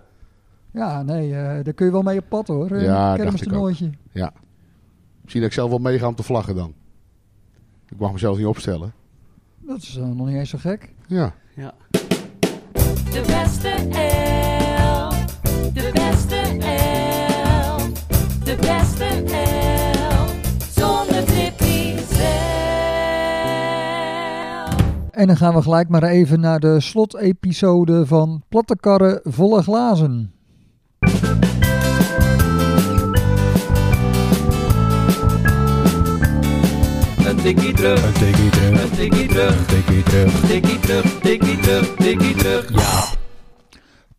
Ja, nee, eh, daar kun je wel mee op pad hoor. Eh, Ja, een dacht kermistoernooitje. Misschien dat ik zelf wel meega om te vlaggen dan. Ik mag mezelf niet opstellen. Dat is eh, nog niet eens zo gek. Ja. Ja. De beste elf. De beste elf. De beste elf. Zonder Tippy zelf. En dan gaan we gelijk maar even naar de slotepisode van Platte Karren Volle Glazen. Een tikkie terug, een tikkie terug, een tikkie terug, een tikkie terug, tikkie terug, tikkie terug, tikkie terug. Ja.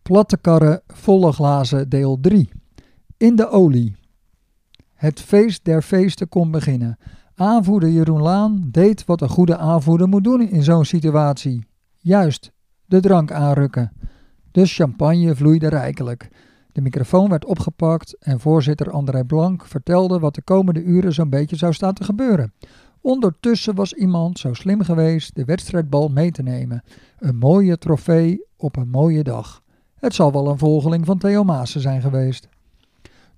Platte Karren Volle Glazen deel 3. In de olie. Het feest der feesten kon beginnen. Aanvoerder Jeroen Laan deed wat een goede aanvoerder moet doen in zo'n situatie. Juist, de drank aanrukken. De champagne vloeide rijkelijk. De microfoon werd opgepakt en voorzitter André Blank vertelde wat de komende uren zo'n beetje zou staan te gebeuren. Ondertussen was iemand zo slim geweest de wedstrijdbal mee te nemen. Een mooie trofee op een mooie dag. Het zal wel een volgeling van Theo Maassen zijn geweest.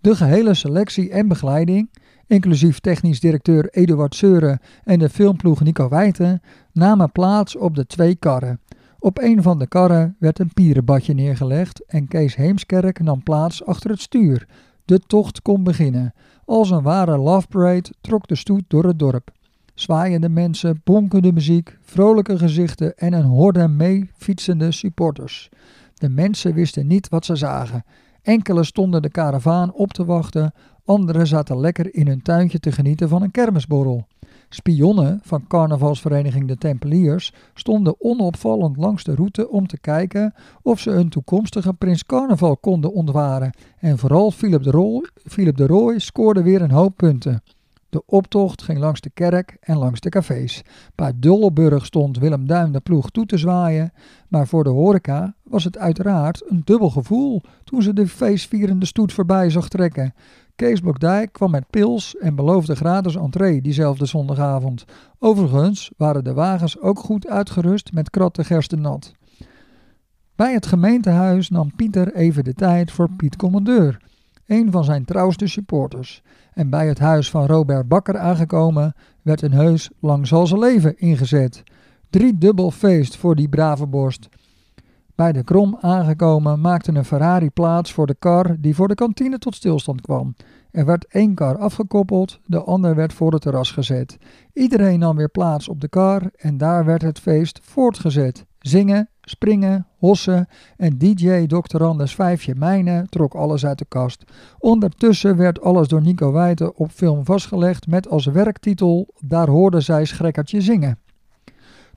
De gehele selectie en begeleiding, inclusief technisch directeur Eduard Seuren en de filmploeg Nico Wijten, namen plaats op de twee karren. Op een van de karren werd een pierenbadje neergelegd en Kees Heemskerk nam plaats achter het stuur. De tocht kon beginnen. Als een ware love parade trok de stoet door het dorp. Zwaaiende mensen, bonkende muziek, vrolijke gezichten en een horde mee fietsende supporters. De mensen wisten niet wat ze zagen. Enkele stonden de karavaan op te wachten, anderen zaten lekker in hun tuintje te genieten van een kermisborrel. Spionnen van carnavalsvereniging De Tempeliers stonden onopvallend langs de route om te kijken of ze een toekomstige prins carnaval konden ontwaren. En vooral Philip de, Rooij, de Rooij scoorde weer een hoop punten. De optocht ging langs de kerk en langs de cafés. Bij Dolleburg stond Willem Duin de ploeg toe te zwaaien. Maar voor de horeca was het uiteraard een dubbel gevoel toen ze de feestvierende stoet voorbij zag trekken. Kees Blokdijk kwam met pils en beloofde gratis entree diezelfde zondagavond. Overigens waren de wagens ook goed uitgerust met kratten gerstennat. Bij het gemeentehuis nam Pieter even de tijd voor Piet Commandeur, een van zijn trouwste supporters. En bij het huis van Robert Bakker aangekomen werd een heus lang zal ze leven ingezet. Drie dubbel feest voor die brave borst. Bij de krom aangekomen maakte een Ferrari plaats voor de kar die voor de kantine tot stilstand kwam. Er werd één kar afgekoppeld, de ander werd voor het terras gezet. Iedereen nam weer plaats op de kar en daar werd het feest voortgezet. Zingen, springen, hossen en DJ Dr. Anders Vijfje Mijnen trok alles uit de kast. Ondertussen werd alles door Nico Wijten op film vastgelegd met als werktitel Daar hoorden zij schrekkertje zingen.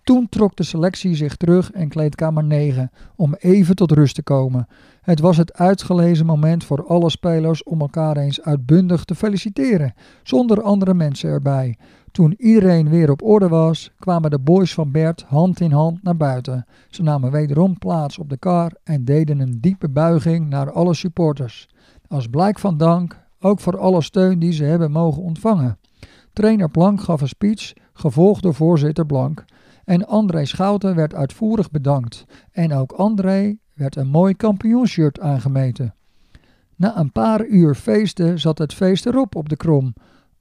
Toen trok de selectie zich terug en kleedkamer 9 om even tot rust te komen. Het was het uitgelezen moment voor alle spelers om elkaar eens uitbundig te feliciteren, zonder andere mensen erbij. Toen iedereen weer op orde was, kwamen de boys van Bert hand in hand naar buiten. Ze namen wederom plaats op de kar en deden een diepe buiging naar alle supporters. Als blijk van dank, ook voor alle steun die ze hebben mogen ontvangen. Trainer Blank gaf een speech, gevolgd door voorzitter Blank. En André Schouten werd uitvoerig bedankt. En ook André werd een mooi kampioenshirt aangemeten. Na een paar uur feesten zat het feest erop op de krom.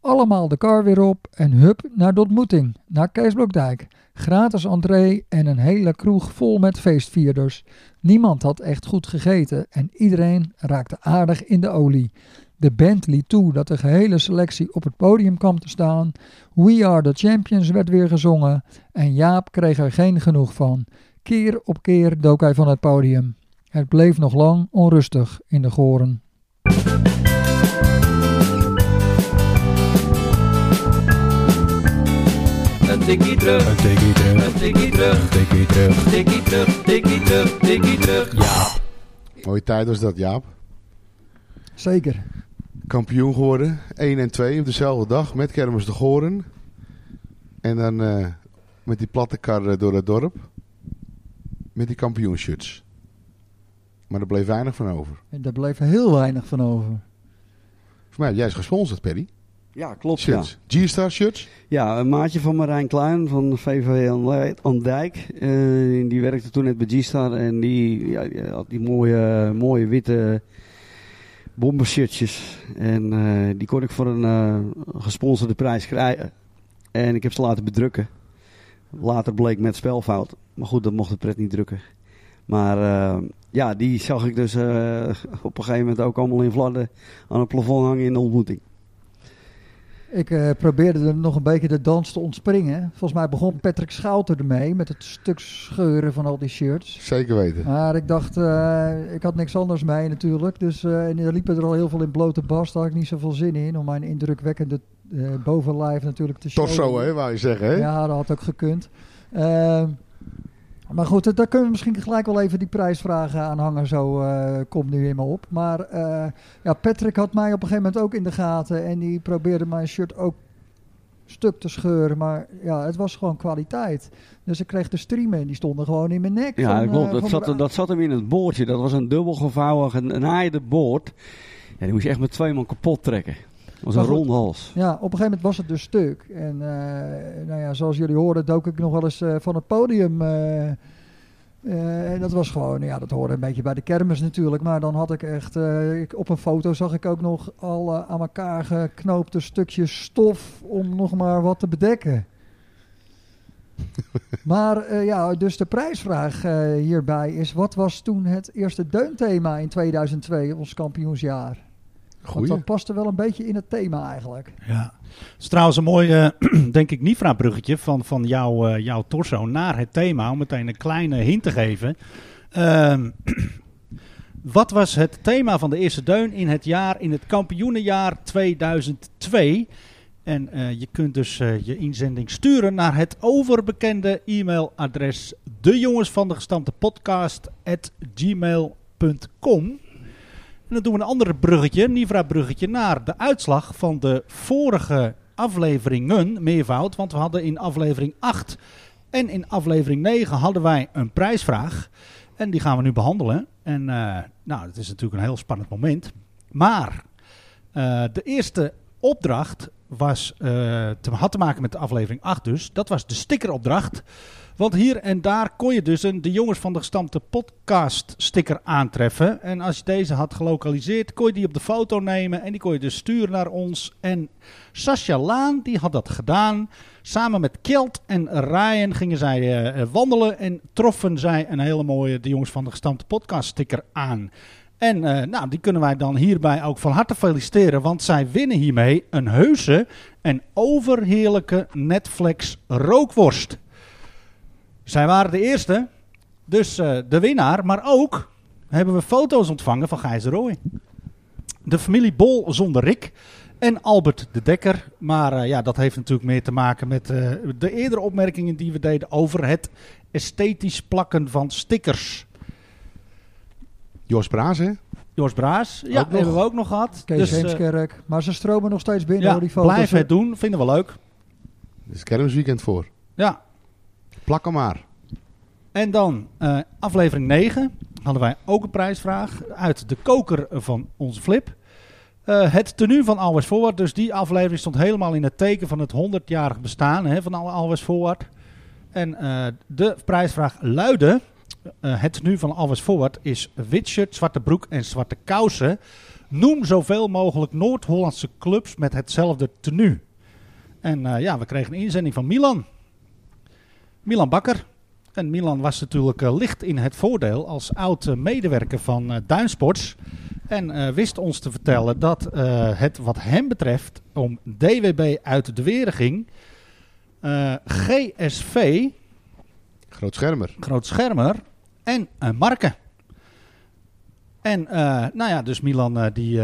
Allemaal de kar weer op en hup naar de ontmoeting, naar Kees Blokdijk. Gratis entree en een hele kroeg vol met feestvierders. Niemand had echt goed gegeten en iedereen raakte aardig in de olie. De band liet toe dat de gehele selectie op het podium kwam te staan. We Are The Champions werd weer gezongen en Jaap kreeg er geen genoeg van. Keer op keer dook hij van het podium. Het bleef nog lang onrustig in de goren. Tikkie terug, een tikkie terug, een tikkie terug, een tikkie terug, tikkie terug, tikkie terug, tikkie terug. Ja. Mooie tijd was dat, Jaap. Zeker. Kampioen geworden. 1 en 2 op dezelfde dag met Kermis de Goren. En dan eh, met die platte kar eh, door het dorp. Met die kampioenshirts. Maar er bleef weinig van over. En daar bleef heel weinig van over. Voor mij heb jij is gesponsord, Perry. Ja, klopt. Ja. G-Star shirts. ja, een maatje van Marijn Kluin van VV aan Dijk. eh, die werkte toen net bij G-Star. En die, ja, die had die mooie, mooie witte bombershirtjes. En eh, die kon ik voor een eh, gesponsorde prijs krijgen. En ik heb ze laten bedrukken. Later bleek met spelfout. Maar goed, dat mocht de pret niet drukken. Maar ja, die zag ik dus op een gegeven moment ook allemaal in Vladden aan het plafond hangen in de ontmoeting. Ik eh, probeerde er nog een beetje de dans te ontspringen. Volgens mij begon Patrick Schouten ermee met het stuk scheuren van al die shirts. Zeker weten. Maar ik dacht, eh, ik had niks anders mee natuurlijk. Dus eh, en er liepen er al heel veel in blote bast. Daar had ik niet zoveel zin in om mijn indrukwekkende bovenlijf natuurlijk te showen. Torso, hè, wou je zeggen, hè? Ja, dat had ook gekund. Maar goed, eh, daar kunnen we misschien gelijk wel even die prijsvragen aan hangen. Zo eh, komt nu in me op. Maar eh, ja, Patrick had mij op een gegeven moment ook in de gaten. En die probeerde mijn shirt ook stuk te scheuren. Maar ja, het was gewoon kwaliteit. Dus ik kreeg de streamen en die stonden gewoon in mijn nek. Ja, van, dat klopt. Dat zat, dat zat hem in het boordje. Dat was een dubbel gevouwen, genaaide boord. Ja, die moest je echt met twee man kapot trekken. Was een goed. ronde hals. Ja, op een gegeven moment was het dus stuk. En eh, nou ja, zoals jullie hoorden, dook ik nog wel eens eh, van het podium. eh, en dat was gewoon, ja, dat hoorde een beetje bij de kermis natuurlijk. Maar dan had ik echt, ik, op een foto zag ik ook nog alle aan elkaar geknoopte stukjes stof om nog maar wat te bedekken. <laughs> maar ja, dus de prijsvraag hierbij is: wat was toen het eerste deunthema in 2002, ons kampioensjaar? Want Goeie. dat paste wel een beetje in het thema eigenlijk. Ja. Het is trouwens een mooi, eh, <clears throat> denk ik, Nifra-bruggetje van, van jouw, eh, jouw torso naar het thema. Om meteen een kleine hint te geven. Ehm, <clears throat> wat was het thema van de eerste deun in het jaar, in het kampioenenjaar 2002? En eh, je kunt dus je inzending sturen naar het overbekende e-mailadres de jongens van de gestampte podcast at gmail.com. En dan doen we een ander bruggetje, Nivra-bruggetje, naar de uitslag van de vorige afleveringen, meervoud. Want we hadden in aflevering 8 en in aflevering 9 hadden wij een prijsvraag. En die gaan we nu behandelen. En eh, nou, het is natuurlijk een heel spannend moment. Maar eh, de eerste opdracht was, eh, te, had te maken met de aflevering 8 dus. Dat was de stickeropdracht. Want hier en daar kon je dus een de jongens van de gestampte podcast sticker aantreffen. En als je deze had gelokaliseerd, kon je die op de foto nemen en die kon je dus sturen naar ons. En Sascha Laan, die had dat gedaan. Samen met Kjeld en Ryan gingen zij eh, eh, wandelen en troffen zij een hele mooie de jongens van de gestampte podcast sticker aan. En eh, nou, die kunnen wij dan hierbij ook van harte feliciteren, want zij winnen hiermee een heuse en overheerlijke Netflix rookworst. Zij waren de eerste, dus eh, de winnaar. Maar ook hebben we foto's ontvangen van Gijs de Rooij. De familie Bol zonder Rick en Albert de Dekker. Maar eh, ja, dat heeft natuurlijk meer te maken met eh, de eerdere opmerkingen die we deden over het esthetisch plakken van stickers. Jos Braas, hè? Jos Braas, ja, Ook nog. hebben we ook nog gehad. Kees dus, Heemskerk. maar ze stromen nog steeds binnen ja, hoor, die foto's. blijf het doen, vinden we leuk. Er is kermisweekend voor. Ja, Plak hem maar. En dan eh, aflevering 9 hadden wij ook een prijsvraag uit de koker van onze Flip. Eh, het tenue van Always Forward. Dus die aflevering stond helemaal in het teken van het 100-jarig bestaan hè, van Always Forward. En eh, de prijsvraag luidde... het tenue van Always Forward is wit shirt, zwarte broek en zwarte kousen. Noem zoveel mogelijk Noord-Hollandse clubs met hetzelfde tenue. En ja, we kregen een inzending van Milan. Milan Bakker. En Milan was natuurlijk eh, licht in het voordeel als oud eh, medewerker van eh, Duinsports. En wist ons te vertellen dat het wat hem betreft om DWB uit de weren ging. GSV, Groot schermer. Groot Schermer en uh, Marken. En nou ja, dus Milan die,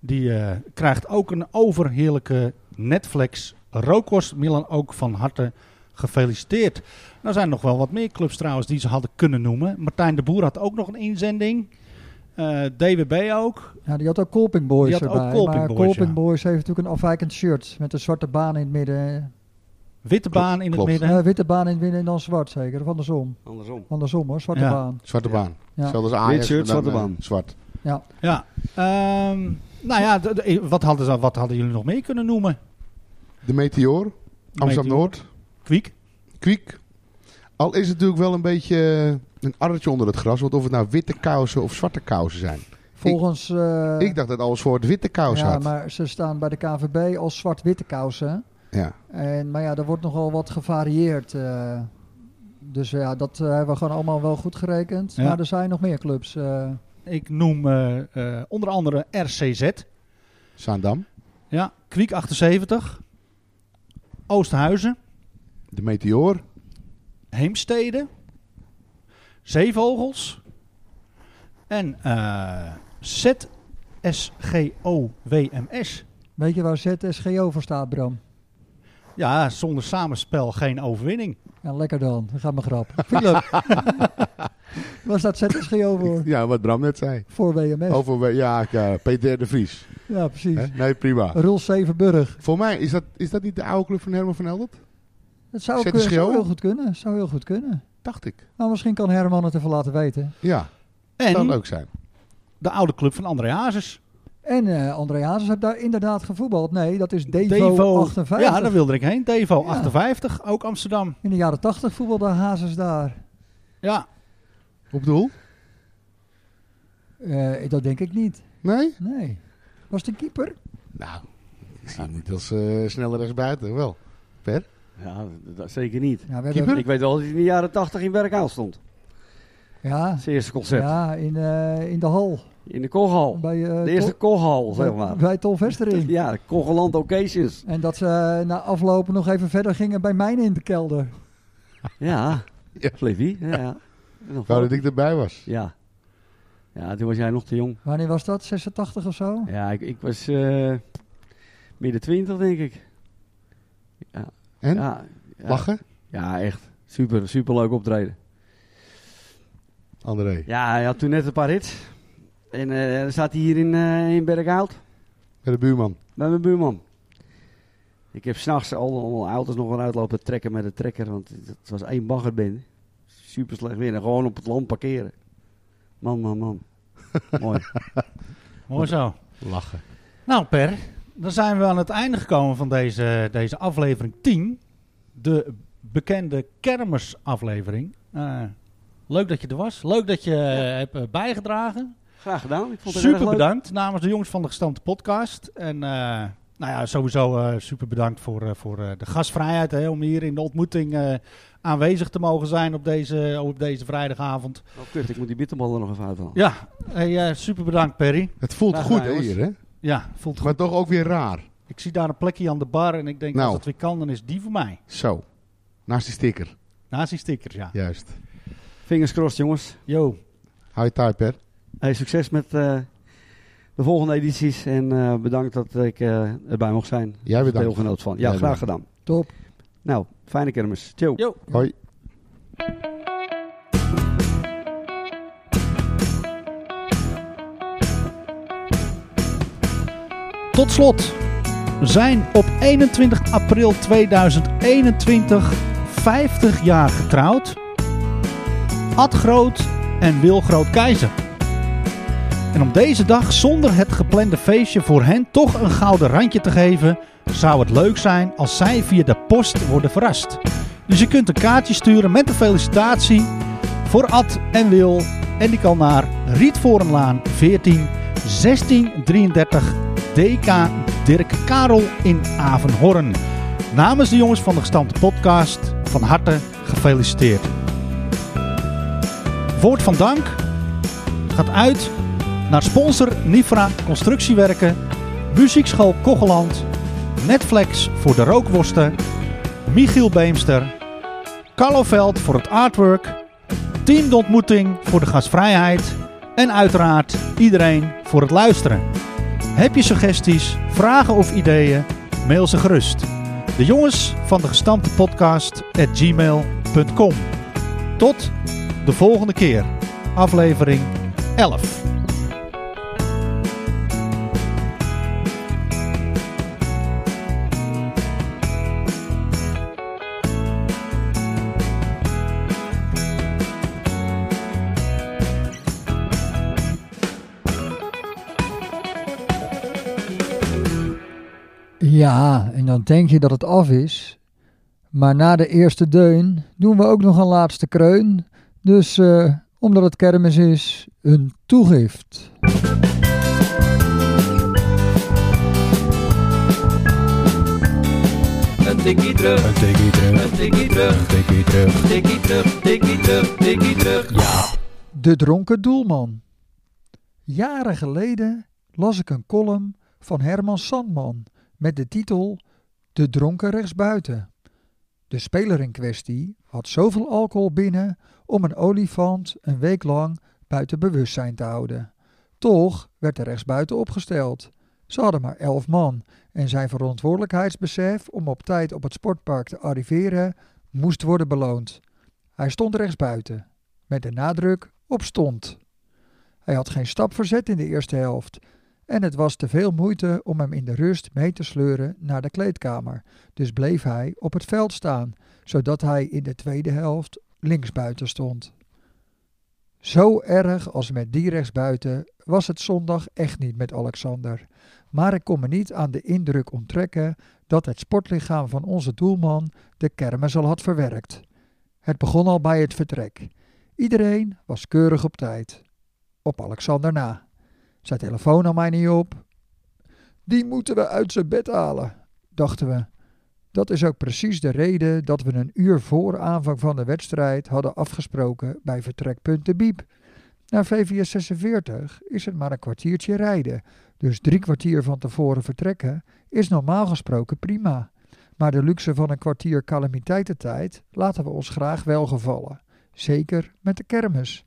die krijgt ook een overheerlijke Netflix rookworst. Milan ook van harte gefeliciteerd. Nou zijn er nog wel wat meer clubs trouwens die ze hadden kunnen noemen. Martijn de Boer had ook nog een inzending. Eh, DWB ook. Ja, die had ook Colping Boys Die had ook erbij. Colping maar Boys, Colping ja. Boys heeft natuurlijk een afwijkend shirt met een zwarte baan in het midden. Witte baan in klopt. het midden. Ja, witte baan in het midden en dan zwart zeker. Of andersom. Andersom. Andersom hoor, zwarte Ja. baan. Zwarte baan. Ja. Als Ajax. Wit shirt, zwarte eh, baan. Zwart. Ja. Ehm, nou ja, wat, hadden ze, wat hadden jullie nog meer kunnen noemen? De Meteor. Amsterdam-Noord. Kwiek. Kwiek. Al is het natuurlijk wel een beetje eh, een arretje onder het gras. Want of het nou witte kousen of zwarte kousen zijn. Volgens... eh, Ik dacht dat alles voor het witte kousen ja, had. maar ze staan bij de KVB als zwart-witte kousen. Ja. En, maar ja, er wordt nogal wat gevarieerd. eh. dus ja, dat hebben we gewoon allemaal wel goed gerekend. Ja. Maar er zijn nog meer clubs. eh. Ik noem onder andere RCZ. Zaandam. Ja, Kwiek 78. Oosterhuizen. De Meteor. Heemstede. Zeevogels. En eh ZSGO-WMS. weet je waar ZSGO voor staat, Bram? Ja, zonder samenspel geen overwinning. Ja, lekker dan. Dat gaat mijn grap. Philip. <laughs> waar staat ZSGO voor? Ja, wat Bram net zei. Voor WMS. Over, ja, ja, Peter de Vries. Ja, precies. Hè? Nee, prima. Roel Zevenburg. Voor mij, is dat, is dat niet de oude club van Herman van Eldert? Dat zou, kunnen, zou heel goed kunnen. Zou heel goed kunnen. Dacht ik. Nou, misschien kan Herman het even laten weten. Ja, zou En leuk zijn. de oude club van André Hazes. En eh André Hazes heeft daar inderdaad gevoetbald. Nee, dat is Devo, 58. Ja, daar wilde ik heen. Devo Ja. 58, ook Amsterdam. In de jaren 80 voetbalde Hazes daar. Ja, Op doel? Eh, dat denk ik niet. Nee? Nee. Was de keeper? Nou, ik zie hem niet als eh sneller rechtsbuiten. Wel. Per? Ja, dat zeker niet. Ja, we hebben, Keeper? Ik weet wel dat hij in de jaren 80 in Werkhout stond. ja, Het eerste concert. ja in, eh, in de hal. In de Kochal. Bij, eh, De eerste Kochal, zeg maar. Bij Tol Vestering. Ja, de Kocheland Occasions. En dat ze eh, na aflopen nog even verder gingen bij mij in de kelder. Ja, <laughs> Ja. Flippy. Ja, ja. Wou dat ik erbij was. Ja. Ja, toen was jij nog te jong. Wanneer was dat? 86 of zo? Ja, ik, ik was eh, midden twintig, denk ik. Ja. En? Ja, ja. Lachen? Ja, echt. Super, super leuk optreden. André. Ja, hij had toen net een paar hits. En eh, dan staat hij hier in, eh in Berkhout. Bij de buurman. Bij mijn buurman. Ik heb s'nachts al, al auto's nog wel uitlopen trekken met de trekker. Want het was één baggerbende. Super slecht weer. En gewoon op het land parkeren. Man, man, man. <laughs> Mooi. mooi zo. Lachen. Nou Per, dan zijn we aan het einde gekomen van deze, deze aflevering 10. De bekende kermisaflevering. Eh leuk dat je er was. Leuk dat je eh, hebt eh, bijgedragen. Graag gedaan. Ik vond het Super bedankt namens de jongens van de gestampte podcast. En eh, nou ja, sowieso eh, super bedankt voor, eh, voor eh, de gastvrijheid. Hè, om hier in de ontmoeting eh, aanwezig te mogen zijn op deze, op deze vrijdagavond. Oh, kut, ik moet die bitterballen nog even uithalen. Ja, hey, super bedankt Perry. Het voelt Graag goed gedaan, hier hè? Ja, voelt goed. Maar toch ook weer raar. Ik zie daar een plekje aan de bar en ik denk Nou. als het weer kan, dan is die voor mij. Zo. Naast die sticker. Naast die stickers, ja. Juist. Fingers crossed, jongens. Yo, High type Hey, succes met eh, de volgende edities. En eh, bedankt dat ik eh, erbij mocht zijn. Jij bedankt. Deelgenoot van. Ja, Jij graag bedankt. gedaan. Top. Nou, fijne kermis. Ciao. yo. Hoi. Tot slot. Zijn op 21 april 2021 50 jaar getrouwd. Ad Groot en Wil Groot Keizer. En om deze dag zonder het geplande feestje voor hen toch een gouden randje te geven, zou het leuk zijn als zij via de post worden verrast. Dus je kunt een kaartje sturen met een felicitatie voor Ad en Wil. En die kan naar Rietvorenlaan 14 1633 DK Dirk Karel in Avenhorn. Namens de jongens van de gestampte podcast van harte gefeliciteerd. Woord van dank gaat uit naar sponsor Nifra Constructiewerken, Muziekschool Kocheland, Netflix voor de rookworsten, Michiel Beemster, Carlo Veld voor het artwork, Team de Ontmoeting voor de gastvrijheid en uiteraard iedereen voor het luisteren. Heb je suggesties, vragen of ideeën? Mail ze gerust. De jongens van de gestampte podcast at gmail.com. Tot de volgende keer. Aflevering 11. Ja, en dan denk je dat het af is. Maar na de eerste deun doen we ook nog een laatste kreun. Dus eh, omdat het kermis is, een toegift. Een tikkie terug, een tikkie terug, een tikkie terug, een tikkie terug, tikkie terug, tikkie terug, tikkie terug. Ja. De dronken doelman. Jaren geleden las ik een column van Herman Sandman met de titel De dronken rechtsbuiten. De speler in kwestie had zoveel alcohol binnen om een olifant een week lang buiten bewustzijn te houden. Toch werd de rechtsbuiten opgesteld. Ze hadden maar elf man en zijn verantwoordelijkheidsbesef om op tijd op het sportpark te arriveren moest worden beloond. Hij stond rechtsbuiten, met de nadruk op stond. Hij had geen stap verzet in de eerste helft en het was te veel moeite om hem in de rust mee te sleuren naar de kleedkamer. Dus bleef hij op het veld staan, zodat hij in de tweede helft linksbuiten stond. Zo erg als met die rechtsbuiten was het zondag echt niet met Alexander. Maar ik kon me niet aan de indruk onttrekken dat het sportlichaam van onze doelman de kermis al had verwerkt. Het begon al bij het vertrek. Iedereen was keurig op tijd. Op Alexander na. Zijn telefoon nam mij niet op. Die moeten we uit zijn bed halen, dachten we. Dat is ook precies de reden dat we een uur voor aanvang van de wedstrijd hadden afgesproken bij vertrekpunt de Biep. Naar VVS 46 is het maar een kwartiertje rijden, dus drie kwartier van tevoren vertrekken is normaal gesproken prima. Maar de luxe van een kwartier calamiteitentijd laten we ons graag welgevallen, zeker met de kermis.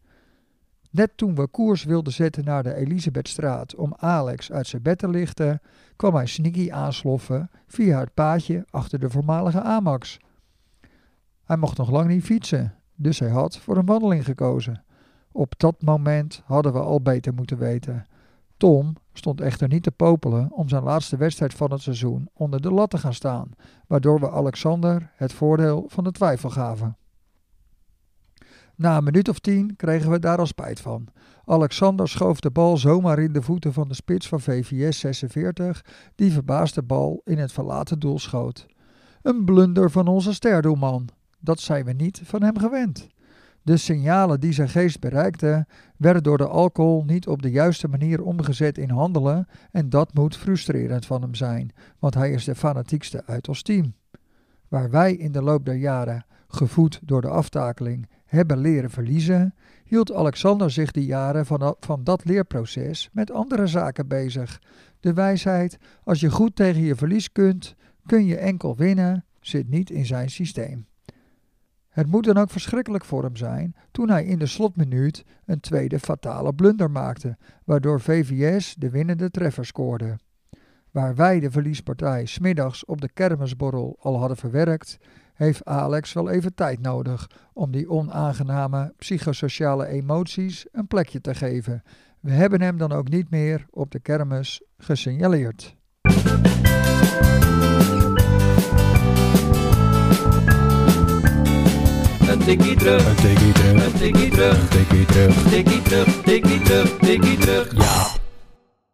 Net toen we koers wilden zetten naar de Elisabethstraat om Alex uit zijn bed te lichten, kwam hij sneaky aansloffen via het paadje achter de voormalige Amax. Hij mocht nog lang niet fietsen, dus hij had voor een wandeling gekozen. Op dat moment hadden we al beter moeten weten. Tom stond echter niet te popelen om zijn laatste wedstrijd van het seizoen onder de lat te gaan staan, waardoor we Alexander het voordeel van de twijfel gaven. Na een minuut of tien kregen we daar al spijt van. Alexander schoof de bal zomaar in de voeten van de spits van VVS 46, die verbaasd de bal in het verlaten doel schoot. Een blunder van onze sterdoelman. Dat zijn we niet van hem gewend. De signalen die zijn geest bereikten, werden door de alcohol niet op de juiste manier omgezet in handelen en dat moet frustrerend van hem zijn, want hij is de fanatiekste uit ons team. Waar wij in de loop der jaren, gevoed door de aftakeling, hebben leren verliezen, hield Alexander zich die jaren van, van dat leerproces met andere zaken bezig. De wijsheid, als je goed tegen je verlies kunt, kun je enkel winnen, zit niet in zijn systeem. Het moet dan ook verschrikkelijk voor hem zijn toen hij in de slotminuut een tweede fatale blunder maakte, waardoor VVS de winnende treffer scoorde. Waar wij de verliespartij smiddags op de kermisborrel al hadden verwerkt, heeft Alex wel even tijd nodig om die onaangename psychosociale emoties een plekje te geven. We hebben hem dan ook niet meer op de kermis gesignaleerd. Een tikkie terug, een tikkie terug, een tikkie terug, een tikkie terug, tikkie terug, tikkie terug, tikkie terug. Ja.